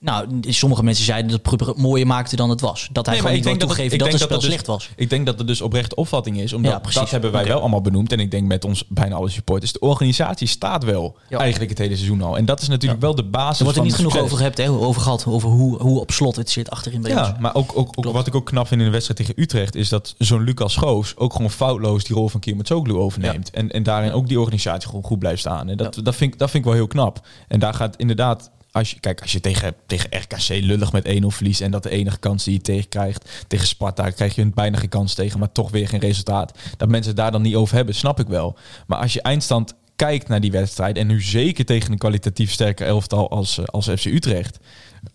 Nou, sommige mensen zeiden dat Prupper het mooier maakte dan het was. Dat hij Nee, gewoon niet wil denk dat het- toegeven dat, het spel dat het slecht was. Ik denk dat het dus oprecht opvatting is. Omdat Ja, precies. dat hebben wij wel allemaal benoemd. En ik denk met ons bijna alle supporters. De organisatie staat wel Ja. eigenlijk het hele seizoen al. En dat is natuurlijk wel de basis Er wordt er niet het genoeg over hebt, hè, over gehad. Over hoe, hoe op slot het zit achterin bij ons. Ja, maar ook, ook, ook wat ik ook knap vind in de wedstrijd tegen Utrecht... is dat zo'n Lucas Schoofs ook gewoon foutloos die rol van Kiermatsoglu overneemt. En, en daarin ook die organisatie gewoon goed blijft staan. En dat, dat, vind, dat vind ik wel heel knap. En daar gaat inderdaad... Als je, kijk, als je tegen, tegen RKC lullig met 1-0 verliest... en dat de enige kans die je tegenkrijgt... tegen Sparta krijg je bijna geen kans tegen... maar toch weer geen resultaat. Dat mensen het daar dan niet over hebben, snap ik wel. Maar als je eindstand kijkt naar die wedstrijd... en nu zeker tegen een kwalitatief sterker elftal als, eh, als FC Utrecht...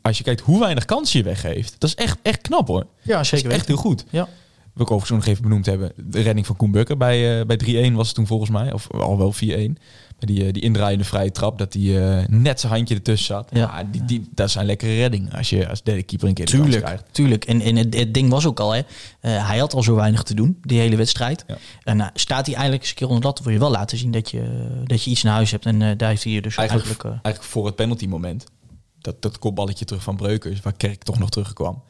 als je kijkt hoe weinig kansen je weggeeft... dat is echt, echt knap hoor. Ja, Dat is echt heel goed. Ja. Wil ik overigens ook nog even benoemd hebben. De redding van Koen Bukker bij, eh, bij 3-1 was het toen volgens mij. Of al wel 4-1. Bij die, eh, die indraaiende vrije trap. Dat die eh, net zijn handje ertussen zat. Ja. Ja. die, die, dat zijn lekkere reddingen. Als je als derde keeper een keer de Tuurlijk, krijgt. tuurlijk. En, en het, het ding was ook al, hè. hij had al zo weinig te doen, die hele wedstrijd. Ja. En nou, staat hij eigenlijk eens een keer onder de lat, wil je wel laten zien dat je, dat je iets in huis hebt. En daar heeft hij je dus Eigenlijk, eigenlijk... eigenlijk voor het penalty moment. Dat, dat kopballetje terug van Breukers. Waar Kerk toch nog terugkwam.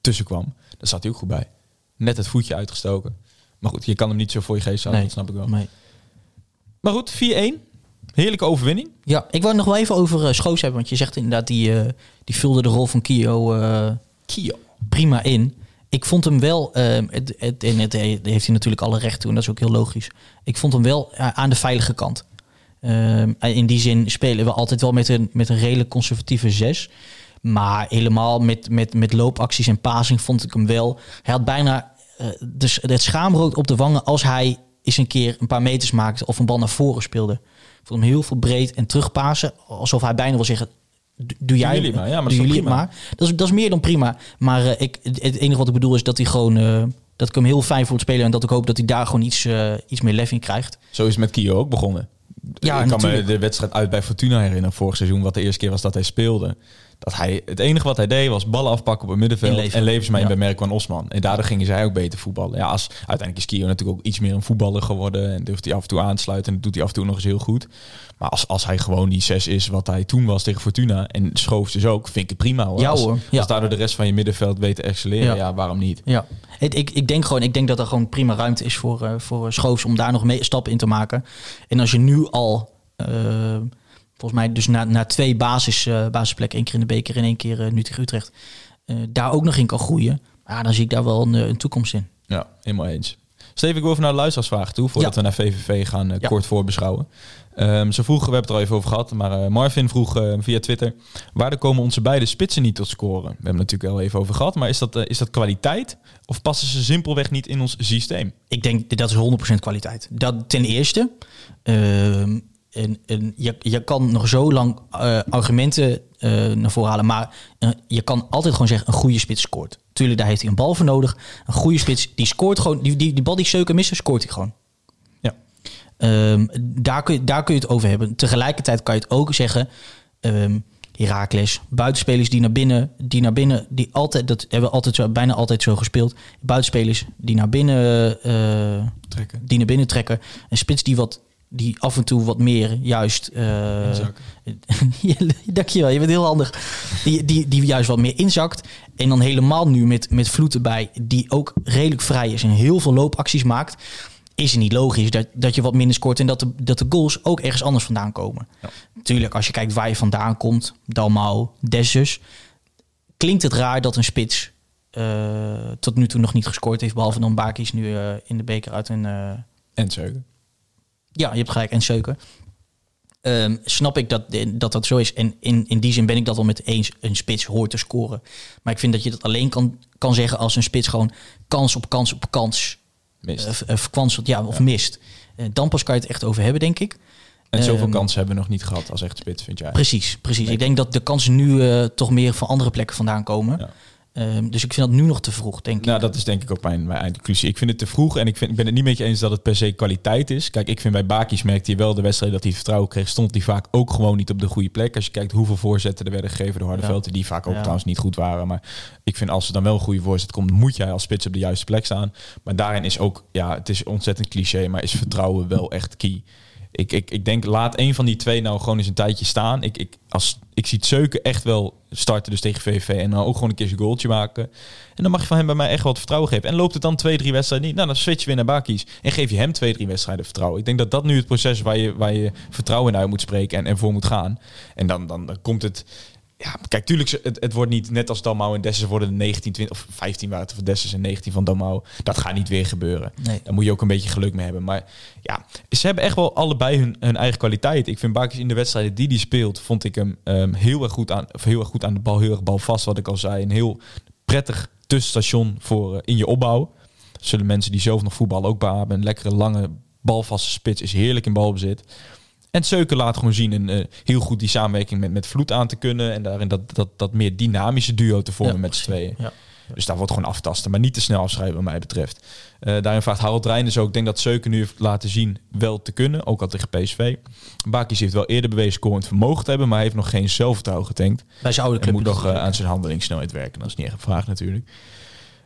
Tussen kwam. Daar zat hij ook goed bij. Net het voetje uitgestoken. Maar goed, je kan hem niet zo voor je geest houden. nee, Dat snap ik wel. nee. Maar goed, 4-1. Heerlijke overwinning. Ja, ik wou nog wel even over uh, Schoos hebben. Want je zegt inderdaad, die, eh, die vulde de rol van Kio eh, Kio. prima in. Ik vond hem wel, eh, het, het, en het, heeft hij natuurlijk alle recht toe. En dat is ook heel logisch. Ik vond hem wel aan de veilige kant. Ehm, in die zin spelen we altijd wel met een, met een redelijk conservatieve zes. Maar helemaal met, met, met loopacties en passing vond ik hem wel. Hij had bijna dus het schaamrood op de wangen als hij eens een keer een paar meters maakte of een bal naar voren speelde. Ik vond hem heel veel breed en terugpassen. Alsof hij bijna wil zeggen, "Doe- jij maar. Ja, maar dat is maar. Dat is, dat is meer dan prima. Maar eh, ik, het enige wat ik bedoel is dat hij gewoon... eh, dat ik hem heel fijn voor het spelen en dat ik hoop dat hij daar gewoon iets, iets meer lef in krijgt. Zo is het met Kio ook begonnen. Ja, ik kan natuurlijk. me de wedstrijd uit bij Fortuna herinneren vorig seizoen, wat de eerste keer was dat hij speelde. Dat hij, het enige wat hij deed was ballen afpakken op het middenveld en levensmijn Ja. bij Merkwan Osman. En daardoor gingen zij ook beter voetballen. Ja, als, uiteindelijk is Kio natuurlijk ook iets meer een voetballer geworden en durft hij af en toe aan te sluiten en dat doet hij af en toe nog eens heel goed. Maar als, als hij gewoon die zes is wat hij toen was tegen Fortuna en Schoofs dus ook, vind ik het prima hoor. Ja, als, hoor. Ja. als daardoor de rest van je middenveld weet te excelleren, Ja. waarom niet? Ja, ik, ik denk gewoon, ik denk dat er gewoon prima ruimte is voor, eh voor Schoofs om daar nog mee, stappen in te maken. En als je nu al, eh, volgens mij dus na, na twee basis, eh, basisplekken, één keer in de beker en één keer eh, nu tegen Utrecht, eh, daar ook nog in kan groeien. Ja, dan zie ik daar wel een, een toekomst in. Ja, helemaal eens. Steven, ik wil even naar de luisteraarsvragen toe, voordat Ja. we naar VVV gaan Ja. kort voorbeschouwen. Ehm ze vroegen, we hebben het er al even over gehad, maar Marvin vroeg via Twitter, waardoor komen onze beide spitsen niet tot scoren? We hebben het natuurlijk al even over gehad, maar is dat, is dat kwaliteit of passen ze simpelweg niet in ons systeem? Ik denk dat is 100% kwaliteit. Dat ten eerste. Een, een, je, je kan nog zo lang eh, argumenten eh, naar voren halen. Maar eh, je kan altijd gewoon zeggen, een goede spits scoort. Tuurlijk, daar heeft hij een bal voor nodig. Een goede spits, die scoort gewoon. Die, die, die bal die Seuken missen, scoort hij gewoon. Ja. Ehm, daar, kun je, daar kun je het over hebben. Tegelijkertijd kan je het ook zeggen... ehm Heracles, buitenspelers die naar binnen, die naar binnen, die altijd, dat hebben we altijd zo, bijna altijd zo gespeeld. Buitenspelers die naar binnen, Trekken. die naar binnen trekken. Een spits die wat, die af en toe wat meer juist. Ja, Dankjewel, je bent heel handig. Die, die, die juist wat meer inzakt. En dan helemaal nu met, met Vloed erbij, die ook redelijk vrij is en heel veel loopacties maakt. Is het niet logisch dat, dat je wat minder scoort en dat de, dat de goals ook ergens anders vandaan komen? Ja. Tuurlijk, als je kijkt waar je vandaan komt, Dalmau, Dessus, klinkt het raar dat een spits eh, tot nu toe nog niet gescoord heeft. Behalve dan Bakis nu eh, in de beker uit een. En Zeugen. Ja, je hebt gelijk. En Seuken. Ehm, snap ik dat, dat dat zo is. En in, in die zin ben ik dat wel met eens. Een spits hoort te scoren. Maar ik vind dat je dat alleen kan, kan zeggen als een spits gewoon kans op kans op kans Mist. eh, eh, ja, of mist. Eh, dan pas kan je het echt over hebben, denk ik. en zoveel ehm, kansen hebben we nog niet gehad als echt spits, vind jij? Precies, precies. Ik denk dat de kansen nu toch meer van andere plekken vandaan komen. Ja. Ehm, dus ik vind dat nu nog te vroeg, denk ik. Nou, dat is denk ik ook mijn, mijn eindconclusie. Ik vind het te vroeg en ik, vind, ik ben het niet met je eens dat het per se kwaliteit is. Kijk, ik vind bij Bakis merkte je wel de wedstrijd dat hij vertrouwen kreeg, stond hij vaak ook gewoon niet op de goede plek. Als je kijkt hoeveel voorzetten er werden gegeven door Hardenveld, die vaak ook Ja. trouwens niet goed waren. Maar ik vind als er dan wel een goede voorzet komt, moet jij als spits op de juiste plek staan. Maar daarin is ook, ja, het is ontzettend cliché, maar is vertrouwen wel echt key. Ik, ik, ik denk, laat een van die twee nou gewoon eens een tijdje staan. Ik, ik, als, ik zie het Zeuken echt wel starten dus tegen VV en dan ook gewoon een keer zijn goaltje maken. En dan mag je van hem bij mij echt wat vertrouwen geven. En loopt het dan twee, drie wedstrijden niet, nou dan switch je weer naar Bakis. En geef je hem twee, drie wedstrijden vertrouwen. Ik denk dat dat nu het proces waar je, waar je vertrouwen in uit moet spreken en, en voor moet gaan. En dan, dan, dan komt het... Ja, kijk, tuurlijk, het, het wordt niet net als Dalmau en Dessus worden de 19, 20 of 15 waren het voor Dessus en 19 van Dalmau. Dat gaat niet weer gebeuren. Nee. Daar moet je ook een beetje geluk mee hebben. Maar ja, ze hebben echt wel allebei hun, hun eigen kwaliteit. Ik vind Bakis in de wedstrijden die hij speelt, vond ik hem ehm, heel, erg goed aan, of heel erg goed aan de bal, heel erg balvast, wat ik al zei. Een heel prettig tussenstation voor eh, in je opbouw. Zullen mensen die zelf nog voetbal ook beamen. Een lekkere, lange, balvaste spits is heerlijk in balbezit. En Seuken laat gewoon zien een, eh, heel goed die samenwerking met, met Vloed aan te kunnen. En daarin dat, dat, dat meer dynamische duo te vormen Ja, met z'n tweeën. Ja. Dus daar wordt gewoon aftasten, maar niet te snel afschrijven wat mij betreft. Eh, daarin vraagt Harold Reinders ook, ik denk dat Seuken nu heeft laten zien wel te kunnen, ook al tegen PSV. Bakis heeft wel eerder bewezen scorend vermogen te hebben, maar hij heeft nog geen zelfvertrouwen getankt. Bij zijn oude En club. moet nog eh, aan zijn handelingssnelheid werken. Dat is niet echt een vraag natuurlijk.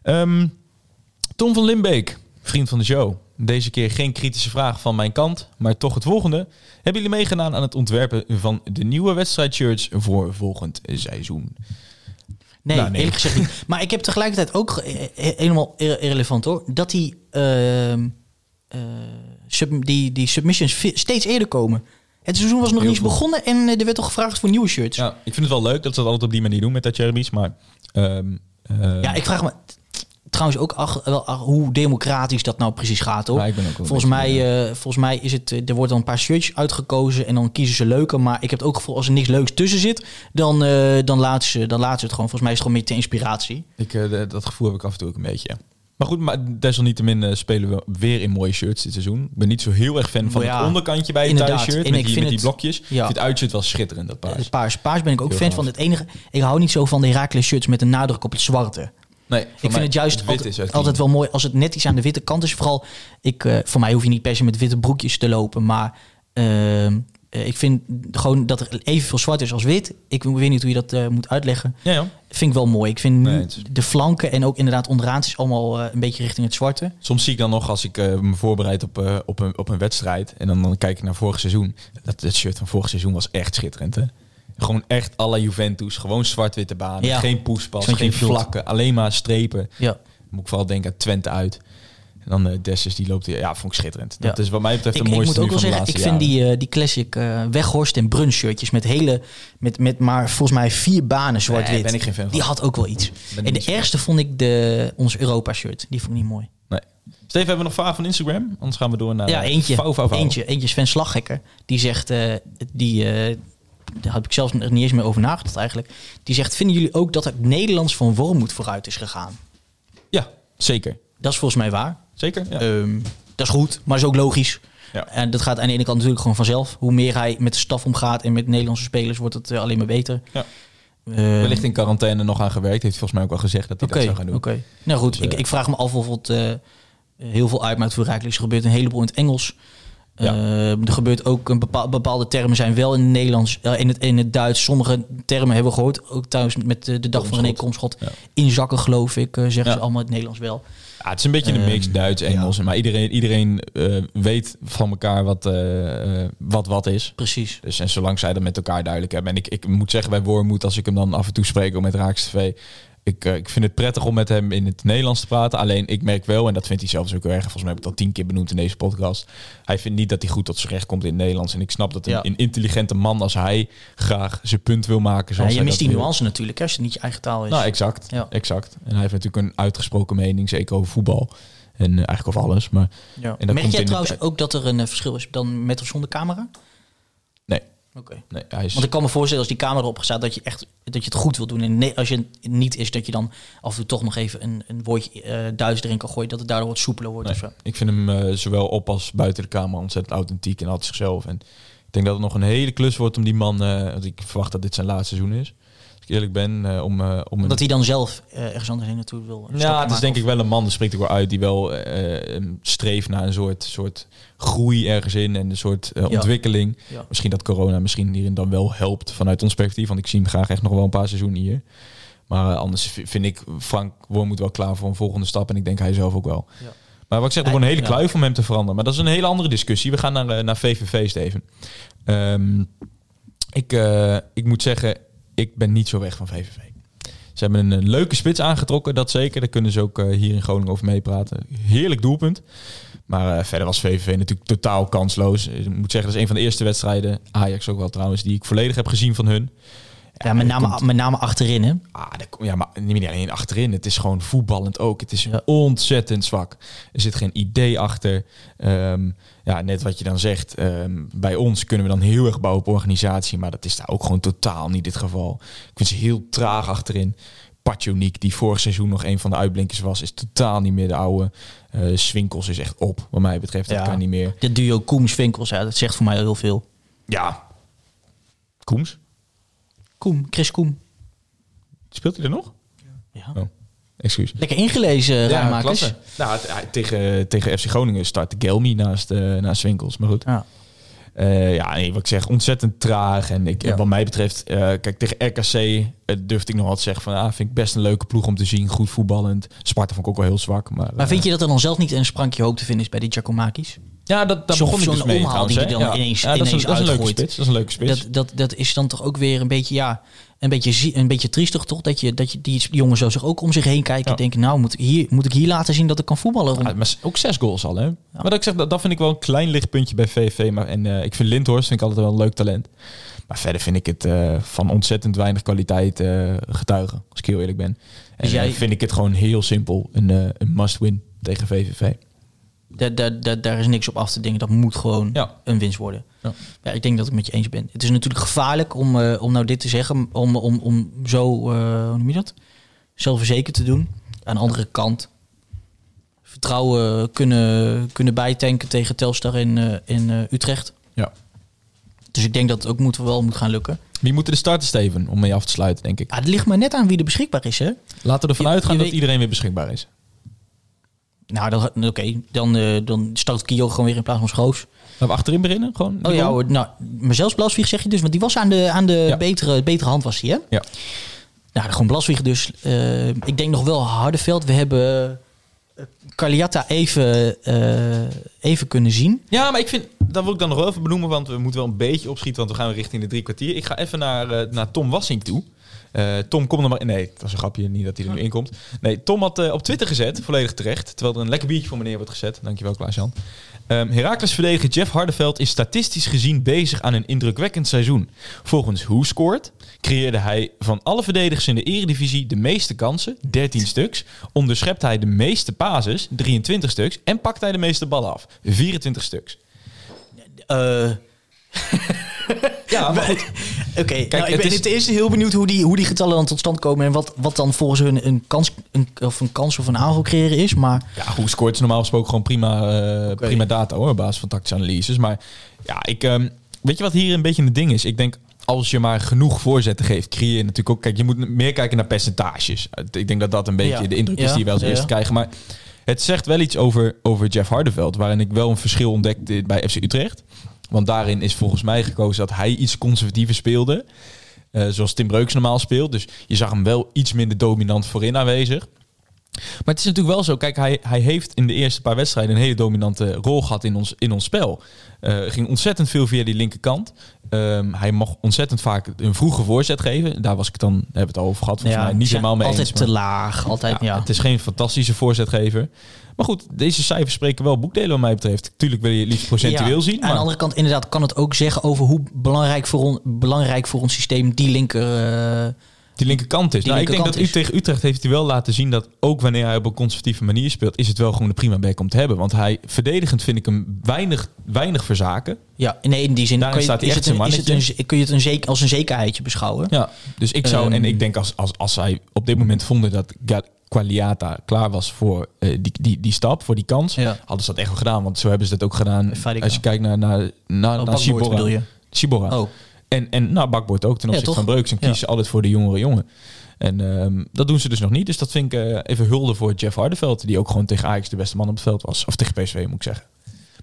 Ehm, Tom van Limbeek, vriend van de show. Deze keer geen kritische vraag van mijn kant, maar toch het volgende. Hebben jullie meegedaan aan het ontwerpen van de nieuwe wedstrijdshirts voor volgend seizoen? Nee, Nou, nee. eerlijk gezegd niet. Maar ik heb tegelijkertijd ook helemaal irre- irrelevant hoor. Dat die, ehm, eh, sub, die, die submissions steeds eerder komen. Het seizoen was nog niet eens begonnen en eh, er werd toch gevraagd voor nieuwe shirts. Ja, Ja, ik vind het wel leuk dat ze dat altijd op die manier doen met dat Cherubis, maar... ehm, eh, ik vraag me trouwens ook ach, wel ach, hoe democratisch dat nou precies gaat hoor. Ja, volgens, mij, eh, volgens mij is het, eh, er wordt dan een paar shirts uitgekozen en dan kiezen ze leuke. Maar ik heb het ook gevoel als er niks leuks tussen zit, dan, eh, dan, laten ze, dan laten ze het gewoon. Volgens mij is het gewoon meer ter inspiratie. Ik, de- dat gevoel heb ik af en toe ook een beetje. Maar goed, maar desalniettemin spelen we weer in mooie shirts dit seizoen. Ik ben niet zo heel erg fan van Ja, het onderkantje bij het thuisshirt. En Met ik die, vind met die het- blokjes. ja. Het uitshirt wel schitterend, dat paars. Het paars. Paars ben ik ook Heel fan van. Het enige, ik hou niet zo van de Heracles shirts met een nadruk op het zwarte. Nee, ik vind het juist altijd, wel mooi als het net iets aan de witte kant is. Vooral, ik, eh, voor mij hoef je niet per se met witte broekjes te lopen. Maar ehm, eh, ik vind gewoon dat er evenveel zwart is als wit. Ik weet niet hoe je dat eh, moet uitleggen. Ja, ja. Vind ik wel mooi. Ik vind Nee, is- de flanken en ook inderdaad onderaan is allemaal een beetje richting het zwarte. Soms zie ik dan nog als ik me voorbereid op, op, een, op een wedstrijd. En dan, dan kijk ik naar vorig seizoen. Dat, dat shirt van vorig seizoen was echt schitterend. Hè? Gewoon echt la Juventus. Gewoon zwart-witte banen. Ja. Geen poespas, geen vlakken. Alleen maar strepen. Ja. Moet ik vooral denken aan Twente uit. En dan eh Dessus, die loopt... Ja, vond ik schitterend. Ja. Dat is wat mij betreft Ik, de ik mooiste moet ook wel zeggen, ik vind jaren. die, eh, die classic eh, Weghorst en Brun shirtjes met hele, met, met maar volgens mij vier banen zwart-wit. Nee, ben ik geen fan van. Die had ook wel iets. Ben En de ergste vond ik de, ons Europa shirt. Die vond ik niet mooi. Nee. Steven, hebben we nog vragen van Instagram? Anders gaan we door naar... ja, eentje. Vouw, vouw, vouw. Eentje, eentje Sven Slaghekker. Die zegt, die, daar heb ik zelfs niet eens meer over nagedacht eigenlijk. Die zegt, vinden jullie ook dat het Nederlands van Wormoed vooruit is gegaan? Ja, zeker. Dat is volgens mij waar. Zeker, ja. Ehm, dat is goed, maar is ook logisch. Ja. En dat gaat aan de ene kant natuurlijk gewoon vanzelf. Hoe meer hij met de staf omgaat en met Nederlandse spelers, wordt het eh, alleen maar beter. Ja. Eh, Wellicht in quarantaine nog aan gewerkt. Heeft volgens mij ook wel gezegd dat hij dat zou gaan doen. oké. Nou goed, Dus, ik, eh, ik vraag me af of het eh, heel veel uitmaakt voor Rijkelijk. Er gebeurt een heleboel in het Engels. Ja. Eh, er gebeurt ook een bepaal, bepaalde termen zijn wel in het Nederlands, eh, in, het, in het Duits. Sommige termen hebben we gehoord, ook thuis met de, de dag van René Komschot. Ja. Inzakken geloof ik, eh, zeggen Ja. ze allemaal in het Nederlands wel. Ja, het is een beetje een mix Ehm, Duits-Engels. Maar iedereen, iedereen weet van elkaar wat, wat wat is. Precies. Dus en zolang zij dat met elkaar duidelijk hebben. En ik, ik moet zeggen, bij Wormoed, als ik hem dan af en toe spreek ook met Raaks TV. Ik, eh, ik vind het prettig om met hem in het Nederlands te praten. Alleen ik merk wel, en dat vindt hij zelfs ook erg. Volgens mij heb ik het al tien keer benoemd in deze podcast. Hij vindt niet dat hij goed tot zijn recht komt in het Nederlands. En ik snap dat een, Ja. een intelligente man als hij graag zijn punt wil maken. Ja, Zoals je hij mist dat die wil. nuance natuurlijk, hè, als het niet je eigen taal is. Nou, exact. Ja. exact. En hij heeft natuurlijk een uitgesproken mening, zeker over voetbal. En eh, eigenlijk over alles. Maar ja. en dat Merk jij trouwens ook dat er een eh, verschil is dan met of zonder camera? Oké. nee hij is... Want ik kan me voorstellen als die camera erop staat dat je echt dat je het goed wil doen. En nee, als je het niet is, dat je dan af en toe toch nog even een, een woordje eh Duits erin kan gooien, dat het daardoor wat soepeler wordt. Nee, of zo. ik vind hem eh, zowel op als buiten de kamer ontzettend authentiek en altijd zichzelf. En ik denk dat het nog een hele klus wordt om die man... eh, want ik verwacht dat dit zijn laatste seizoen is. Ik eerlijk ben, eh, om, eh, om. Dat hij dan zelf eh, ergens anders heen naartoe wil. Ja, het is denk of- ik wel een man, dat spreekt ook wel uit, die wel streeft naar een soort, soort groei ergens in en een soort Ja. ontwikkeling. Ja. Misschien dat corona misschien hierin dan wel helpt vanuit ons perspectief, want ik zie hem graag echt nog wel een paar seizoenen hier. Maar anders vind ik Frank Wormoed wel klaar voor een volgende stap en ik denk hij zelf ook wel. Ja. Maar wat ik zeg, er wordt een hele kluif om hem te veranderen. Maar dat is een hele andere discussie. We gaan naar, naar VVV, Steven. Ehm, ik, eh, ik moet zeggen, ik ben niet zo weg van VVV. Ze hebben een, eh, leuke spits aangetrokken, dat zeker. Daar kunnen ze ook eh, hier in Groningen over meepraten. Heerlijk doelpunt. Maar eh, verder was VVV natuurlijk totaal kansloos. Ik moet zeggen, dat is een van de eerste wedstrijden, Ajax ook wel trouwens, die ik volledig heb gezien van hun. Ja, met name, komt- met name achterin, hè? Ah, kom- ja, maar niet alleen achterin. Het is gewoon voetballend ook. Het is Ja. ontzettend zwak. Er zit geen idee achter. Ehm, ja, net wat je dan zegt. ehm, bij ons kunnen we dan heel erg bouwen op organisatie. Maar dat is daar ook gewoon totaal niet het geval. Ik vind ze heel traag achterin. Patjoniek, die vorig seizoen nog een van de uitblinkers was, is totaal niet meer de oude. Eh Swinkels is echt op, wat mij betreft. Dat Ja. kan niet meer. Dit duo Koems-Vinkels, ja, dat zegt voor mij heel veel. Ja. Koems? Koem, Chris Koem. Speelt hij er nog? Ja. Oh, excuus. Lekker ingelezen, Ja, klasse. Nou, tegen, tegen FC Groningen start Gelmi naast, eh naast Winkels. Maar goed. Ja. Eh, ja, nee, wat ik zeg, ontzettend traag. En ik, Ja. wat mij betreft, eh, kijk, tegen RKC durfde ik nog wat zeggen van, ah, vind ik best een leuke ploeg om te zien. Goed voetballend. Sparta vond ik ook wel heel zwak. Maar, Maar eh, vind je dat er dan zelf niet een sprankje hoop te vinden is bij die Giacomakis? ja, dat, zo'n- begon ik dus mee omhaal die je dan ja. ineens- ja, dat is, een, dat is een leuke uitgooit. spits. Dat is een leuke spits. Dat, dat, dat is dan toch ook weer een beetje, ja, een beetje, een beetje triestig toch? Dat, je, dat je, die jongens zo zich ook om zich heen kijken. Ja. en denken, nou, moet ik, hier, moet ik hier laten zien dat ik kan voetballen? Ja, maar ook zes goals al, hè? Maar dat, ik zeg, dat, dat vind ik wel een klein lichtpuntje bij VV. Maar, en eh, ik vind Lindhorst vind ik altijd wel een leuk talent. Maar verder vind ik het eh, van ontzettend weinig kwaliteit eh, getuigen, als ik heel eerlijk ben. En Dus jij- eh, vind ik het gewoon heel simpel. Een, een must-win tegen VVV. Daar, daar, daar, daar is niks op af te dingen. Dat moet gewoon Ja. een winst worden. Ja. Ja. ik denk dat ik het met je eens ben. Het is natuurlijk gevaarlijk om, om nou dit te zeggen. Om, om, om zo, hoe noem je dat? Zelfverzekerd te doen. Aan de andere kant vertrouwen kunnen, kunnen bijtanken tegen Telstar in, in Utrecht. Ja. Dus ik denk dat het ook moet, wel moet gaan lukken. Wie moeten de starten, Steven, om mee af te sluiten, denk ik. Ah, het ligt maar net aan wie er beschikbaar is, hè? Laten we ervan Je- uitgaan je dat weet- iedereen weer beschikbaar is. Nou, dan- oké. Dan, eh, dan start Kio gewoon weer in plaats van Schroos. Laten we achterin beginnen? Gewoon Oh ja, hoor. nou, maar zelfs Blaswieg zeg je dus, want die was aan de, aan de Ja. betere, betere hand, was hij, hè? Ja. Nou, gewoon Blaswieg dus. Eh, ik denk nog wel Hardeveld. We hebben Caliata even, eh, even kunnen zien. Ja, maar ik vind, dat wil ik dan nog wel even benoemen, want we moeten wel een beetje opschieten, want we gaan richting de drie kwartier. Ik ga even naar, eh, naar Tom Wassink toe. Eh, Tom, kom er maar Nee, dat is een grapje, niet dat hij er nu in komt. Nee, Tom had op Twitter gezet, volledig terecht, terwijl er een lekker biertje voor meneer wordt gezet. Dankjewel, Klaas-Jan. Ehm Herakles verdediger Jeff Hardeveld is statistisch gezien bezig aan een indrukwekkend seizoen. Volgens Who Scored creëerde hij van alle verdedigers in de eredivisie de meeste kansen, 13 stuks. Onderschept hij de meeste pases, 23 stuks. En pakt hij de meeste ballen af, 24 stuks. Eh, Ja, maar goed. Oké, nou, ik ben is- ten eerste heel benieuwd hoe die, hoe die getallen dan tot stand komen... en wat, wat dan volgens hun een kans, een, of een kans of een aanval creëren is. Maar Ja, hoe scoort is normaal gesproken gewoon prima, eh, prima data hoor, op basis van tactische analyses. Maar ja, ik, ehm, weet je wat hier een beetje een ding is? Ik denk, als je maar genoeg voorzetten geeft, creëer je natuurlijk ook... Kijk, je moet meer kijken naar percentages. Ik denk dat dat een beetje Ja. de indruk is die we als eerste krijgen. Maar het zegt wel iets over, over Jeff Hardeveld, waarin ik wel een verschil ontdekte bij FC Utrecht. Want daarin is volgens mij gekozen dat hij iets conservatiever speelde. eh, zoals Tim Breuks normaal speelt. Dus je zag hem wel iets minder dominant voorin aanwezig. Maar het is natuurlijk wel zo, kijk, hij, hij heeft in de eerste paar wedstrijden een hele dominante rol gehad in ons, in ons spel. Eh ging ontzettend veel via die linkerkant. Ehm, hij mag ontzettend vaak een vroege voorzet geven. Daar was ik dan, daar hebben we het al over gehad, volgens mij niet helemaal mee altijd eens. te maar- laag. Altijd, ja. ja, Het is geen fantastische voorzetgever. Maar goed, deze cijfers spreken wel boekdelen wat mij betreft. Tuurlijk wil je het liefst procentueel Ja, zien. Aan Maar de andere kant inderdaad kan het ook zeggen over hoe belangrijk voor, on, belangrijk voor ons systeem die linker... eh, die linkerkant is. Die nou, ik denk dat u is. tegen Utrecht heeft hij wel laten zien dat ook wanneer hij op een conservatieve manier speelt, is het wel gewoon de prima back om te hebben. Want hij verdedigend vind ik hem weinig, weinig verzaken. ja, nee, in die zin Daarin je, staat hij is echt het een, is het een, kun je het een zeker, als een zekerheidje beschouwen. Ja, dus ik zou, Ehm. en ik denk als, als, als zij op dit moment vonden dat Qualiata klaar was voor eh, die, die, die stap, voor die kans, Ja. hadden ze dat echt wel gedaan. Want zo hebben ze dat ook gedaan. Als je kijkt naar, naar, naar, Oh, naar je? Sibora. Oh, En, en nou, Bakboord ook ten opzichte van Breuks. En kiezen altijd voor de jongere jongen. En ehm, dat doen ze dus nog niet. Dus dat vind ik eh, even hulde voor Jeff Hardeveld. Die ook gewoon tegen Ajax de beste man op het veld was. Of tegen PSV moet ik zeggen.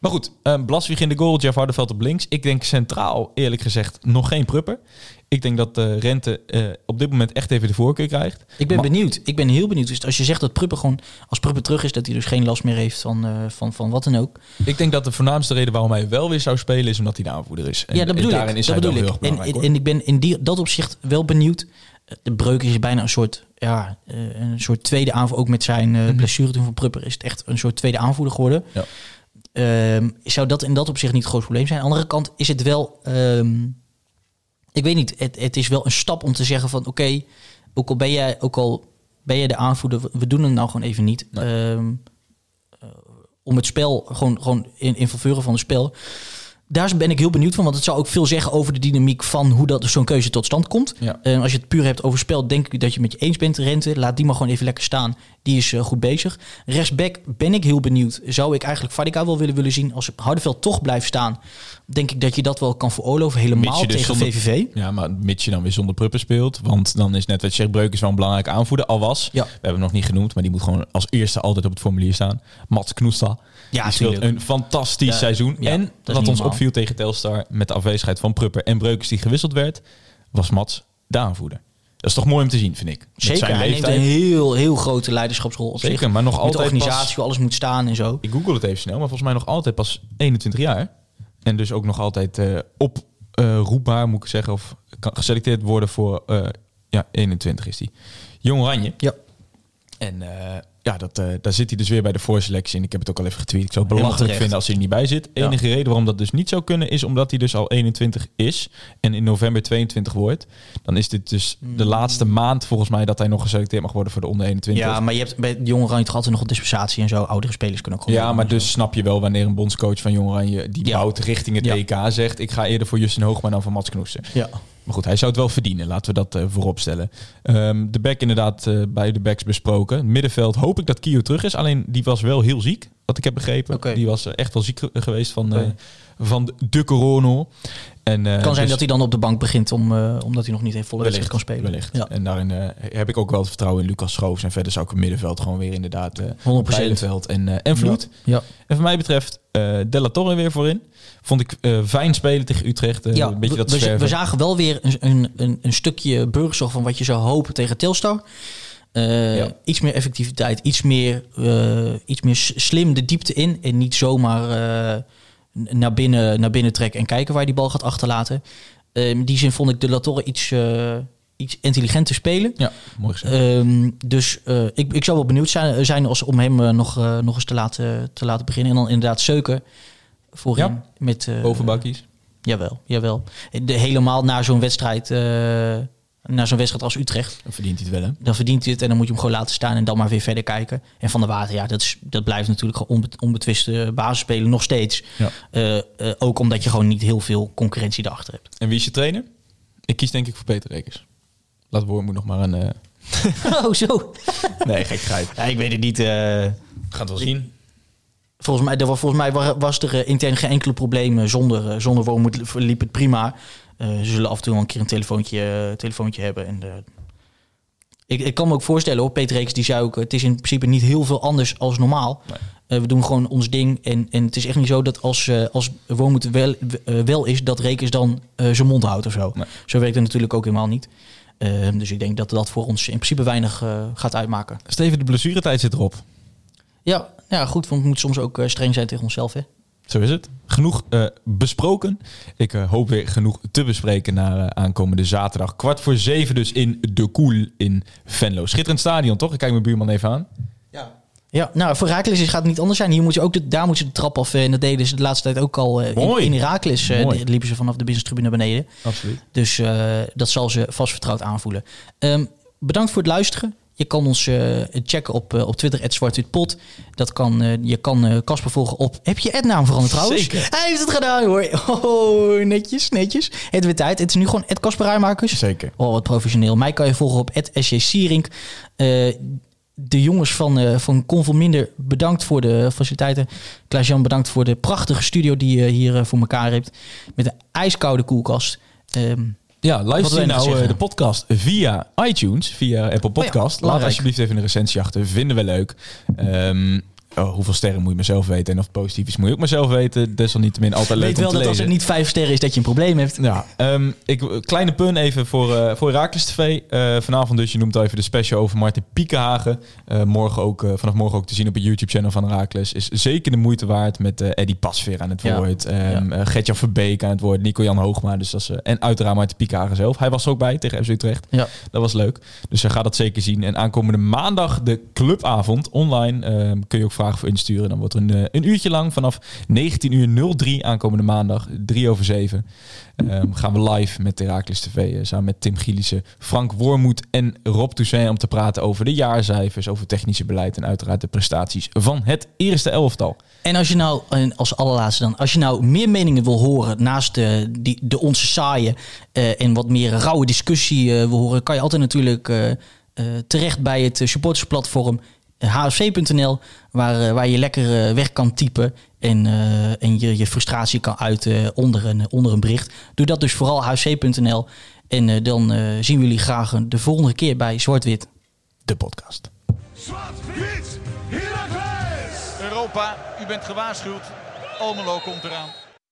Maar goed, um, Blaswig in de goal, Jeff Hardeveld op links. Ik denk centraal, eerlijk gezegd, nog geen prupper. Ik denk dat de Rente eh, op dit moment echt even de voorkeur krijgt. ik ben Maar- benieuwd. Ik ben heel benieuwd. Dus als je zegt dat Pruppen gewoon, als Pruppen terug is, dat hij dus geen last meer heeft van, eh, van, van wat dan ook. Ik denk dat de voornaamste reden waarom hij wel weer zou spelen is omdat hij de aanvoerder is. En, ja, dat bedoel en daarin ik. is dat hij bedoel wel ik. heel erg En, belangrijk. en, ik ben in die, dat opzicht wel benieuwd. De breuk is bijna een soort, ja, eh, een soort tweede aanvoer. Ook met zijn eh blessure toen van Prupper is het echt een soort tweede aanvoerder geworden. Ja. Ehm, zou dat in dat opzicht niet groot probleem zijn? Aan de andere kant is het wel, ehm, ik weet niet, het, het is wel een stap om te zeggen van oké, ook al ben jij, ook al ben jij de aanvoerder, we- we doen het nou gewoon even niet. Ehm, eh, om het spel, gewoon, gewoon in, in verveuren van het spel. Daar ben ik heel benieuwd van, want het zou ook veel zeggen over de dynamiek van hoe dat zo'n keuze tot stand komt. Ja. Eh, als je het puur hebt over spel, denk ik dat je met je eens bent, Rente. Laat die maar gewoon even lekker staan. Die is eh, goed bezig. Rechtsback ben ik heel benieuwd. Zou ik eigenlijk Vadika wel willen, willen zien. Als Hardeveld toch blijft staan, denk ik dat je dat wel kan veroorloven. Helemaal dus tegen zonder- VVV. Ja, maar mits je dan weer zonder Pruppen speelt. Want dan is net wat je zegt, Breuk is wel een belangrijke aanvoerder. Al was, Ja. we hebben hem nog niet genoemd, maar die moet gewoon als eerste altijd op het formulier staan. Mats Knoesta. Ja, die speelt een fantastisch Ja, seizoen. ja, en wat ons opviel tegen Telstar met de afwezigheid van Prupper en Breukers die gewisseld werd, was Mats de aanvoerder. Dat is toch mooi om te zien, vind ik. Met Zeker, zijn hij neemt een heel, heel grote leiderschapsrol op Zeker, zich. maar nog Met altijd de organisatie, pas- hoe alles moet staan en zo. Ik google het even snel, maar volgens mij nog altijd pas 21 jaar. En dus ook nog altijd eh oproepbaar, moet ik zeggen. Of kan geselecteerd worden voor, eh, ja, 21 is hij. Jong Oranje. Ja. En eh, ja, dat, eh, daar zit hij dus weer bij de voorselectie. En ik heb het ook al even getweet. Ik zou het belachelijk vinden als hij er niet bij zit. Ja. Enige reden waarom dat dus niet zou kunnen... is omdat hij dus al 21 is en in november 22 wordt. Dan is dit dus Hmm. de laatste maand volgens mij... dat hij nog geselecteerd mag worden voor de onder 21. Ja, maar je hebt bij Jong Oranje toch altijd nog een dispensatie en zo. Oudere spelers kunnen ook Ja, maar dus snap je wel wanneer een bondscoach van Jong Oranje die Ja. bouwt richting het. EK zegt: ik ga eerder voor Justin Hoogma dan voor Mats Knoester. Ja. Maar goed, hij zou het wel verdienen. Laten we dat eh, voorop stellen. Ehm, de back inderdaad eh, bij de backs besproken. Middenveld hoop ik dat Kio terug is. Alleen die was wel heel ziek, wat ik heb begrepen. Die was eh, echt wel ziek ge- geweest van, van de corona. En, eh, kan zijn dus- dat hij dan op de bank begint om, eh, omdat hij nog niet een volle wedstrijd kan spelen. Wellicht. Ja. En daarin eh, heb ik ook wel het vertrouwen in Lucas Schoofs. En verder zou ik het middenveld gewoon weer inderdaad... eh 100%. Bijleveld en, en Vloed. Ja. En voor mij betreft Della Torre weer voorin. Vond ik fijn spelen tegen Utrecht. Ja, een beetje we, dat we, zagen wel weer een, een, een, stukje burgerzorg van wat je zou hopen tegen Telstar. Ja. Iets meer effectiviteit, iets meer, iets meer slim de diepte in. En niet zomaar naar, binnen, naar binnen trekken en kijken waar je die bal gaat achterlaten. Eh, in die zin vond ik de La Torre iets, eh, iets intelligenter spelen. Ja, mooi gezegd. Ehm, dus eh, ik, ik zou wel benieuwd zijn, zijn als, om hem eh, nog, eh, nog eens te laten, te laten beginnen. En dan inderdaad Seuken voorin. Ja. Met, eh, Bovenbakkies. Jawel, jawel. De, helemaal na zo'n wedstrijd, eh, na zo'n wedstrijd als Utrecht. Dan verdient hij het wel, hè? Dan verdient hij het en dan moet je hem gewoon laten staan en dan maar weer verder kijken. En Van der Water, ja, dat, is, dat blijft natuurlijk gewoon onbe- onbetwiste basisspeler nog steeds. Ja. Eh, eh, ook omdat je gewoon niet heel veel concurrentie erachter hebt. En wie is je trainer? Ik kies denk ik voor Peter Rekers. Laat Wormoed nog maar een... eh, oh, zo. Nee, gekheid. Ja, ik weet het niet. eh, Gaat het wel zien. volgens, mij, er was, volgens mij wa- was er intern geen enkele probleem. Zonder, zonder Wormoed liep het prima. Eh, ze zullen af en toe wel een keer een telefoontje, eh, telefoontje hebben. En, eh, ik, ik kan me ook voorstellen hoor, Peter Reeks die zei ook... het is in principe niet heel veel anders als normaal. Nee. Eh, we doen gewoon ons ding. En, en het is echt niet zo dat als, eh als Wormoed wel, wel is... dat Rekers dan eh, zijn mond houdt of zo. Nee. Zo werkt het natuurlijk ook helemaal niet. Dus ik denk dat dat voor ons in principe weinig gaat uitmaken. Steven, de blessuretijd zit erop. Ja, ja, goed. Want we moeten soms ook streng zijn tegen onszelf. Hè? Zo is het. Genoeg eh, besproken. Ik eh, hoop weer genoeg te bespreken naar eh, aankomende zaterdag. Kwart voor zeven dus in De Koel in Venlo. Schitterend stadion, toch? Ik kijk mijn buurman even aan. Ja, nou, voor Herakles gaat het niet anders zijn. Hier moet je ook de, daar moet je de trap af. En dat deden ze de laatste tijd ook al. in, Mooi. in Herakles eh, liepen ze vanaf de business tribune naar beneden. Absoluut. Dus eh, dat zal ze vast vertrouwd aanvoelen. Ehm, bedankt voor het luisteren. Je kan ons eh, checken op, eh, op Twitter, @zwartwitpot. Dat kan, eh, je kan Casper volgen op... Heb je Ed-naam veranderd trouwens? Zeker. Hij heeft het gedaan hoor. Oh, netjes, netjes. Het weer tijd. Het is nu gewoon Casper Rijmakers. Zeker. Oh, wat professioneel. Mij kan je volgen op SJ Sierink. De jongens van, van Convolminder, bedankt voor de faciliteiten. Klaas-Jan, bedankt voor de prachtige studio die je hier voor elkaar hebt. Met een ijskoude koelkast. Ehm, Ja, je nou nou eh, zeggen? de podcast via iTunes, via Apple Oh ja, Podcast. Laat alsjeblieft even een recensie achter. Vinden we leuk. Ehm, oh, hoeveel sterren moet je mezelf weten? En of het positief is, moet je ook mezelf weten. Desalniettemin altijd leuk weet om wel te dat als het niet vijf sterren is, dat je een probleem hebt. Ja, ehm, ik, kleine pun even voor, eh voor Herakles TV. Eh, vanavond dus, je noemt al even de special over Martin Piekenhagen. Eh, morgen ook, vanaf morgen ook te zien op het YouTube-channel van Herakles. Is zeker de moeite waard met Eddie Pasveer aan het Ja. woord. Ehm eh, Gertjan Verbeek aan het woord. Nico-Jan Hoogma. Dus dat is, en uiteraard Martin Piekenhagen zelf. Hij was er ook bij tegen FC Utrecht. Ja. Dat was leuk. Dus uh, ga dat zeker zien. En aankomende maandag de clubavond online. ehm, kun je ook vragen voor insturen. Dan wordt er een, eh, een uurtje lang vanaf 19 uur 03 aankomende maandag. 3 over 7. ehm, gaan we live met Herakles TV. eh, samen met Tim Gielissen, Frank Wormoed en Rob Toussaint. Om te praten over de jaarcijfers, over technische beleid. En uiteraard de prestaties van het eerste elftal. En als je nou, als allerlaatste dan, als je nou meer meningen wil horen naast de, die, de onze saaie eh, en wat meer rauwe discussie wil horen, kan je altijd natuurlijk terecht bij het supportersplatform hfc.nl, waar, eh, waar je lekker eh, weg kan typen en, eh, en je, je frustratie kan uiten onder, een, onder een bericht. Doe dat dus vooral hfc.nl en dan eh, zien we jullie graag de volgende keer bij Zwart-Wit. De podcast. Zwart-wit! Europa, u bent gewaarschuwd. Almelo komt eraan.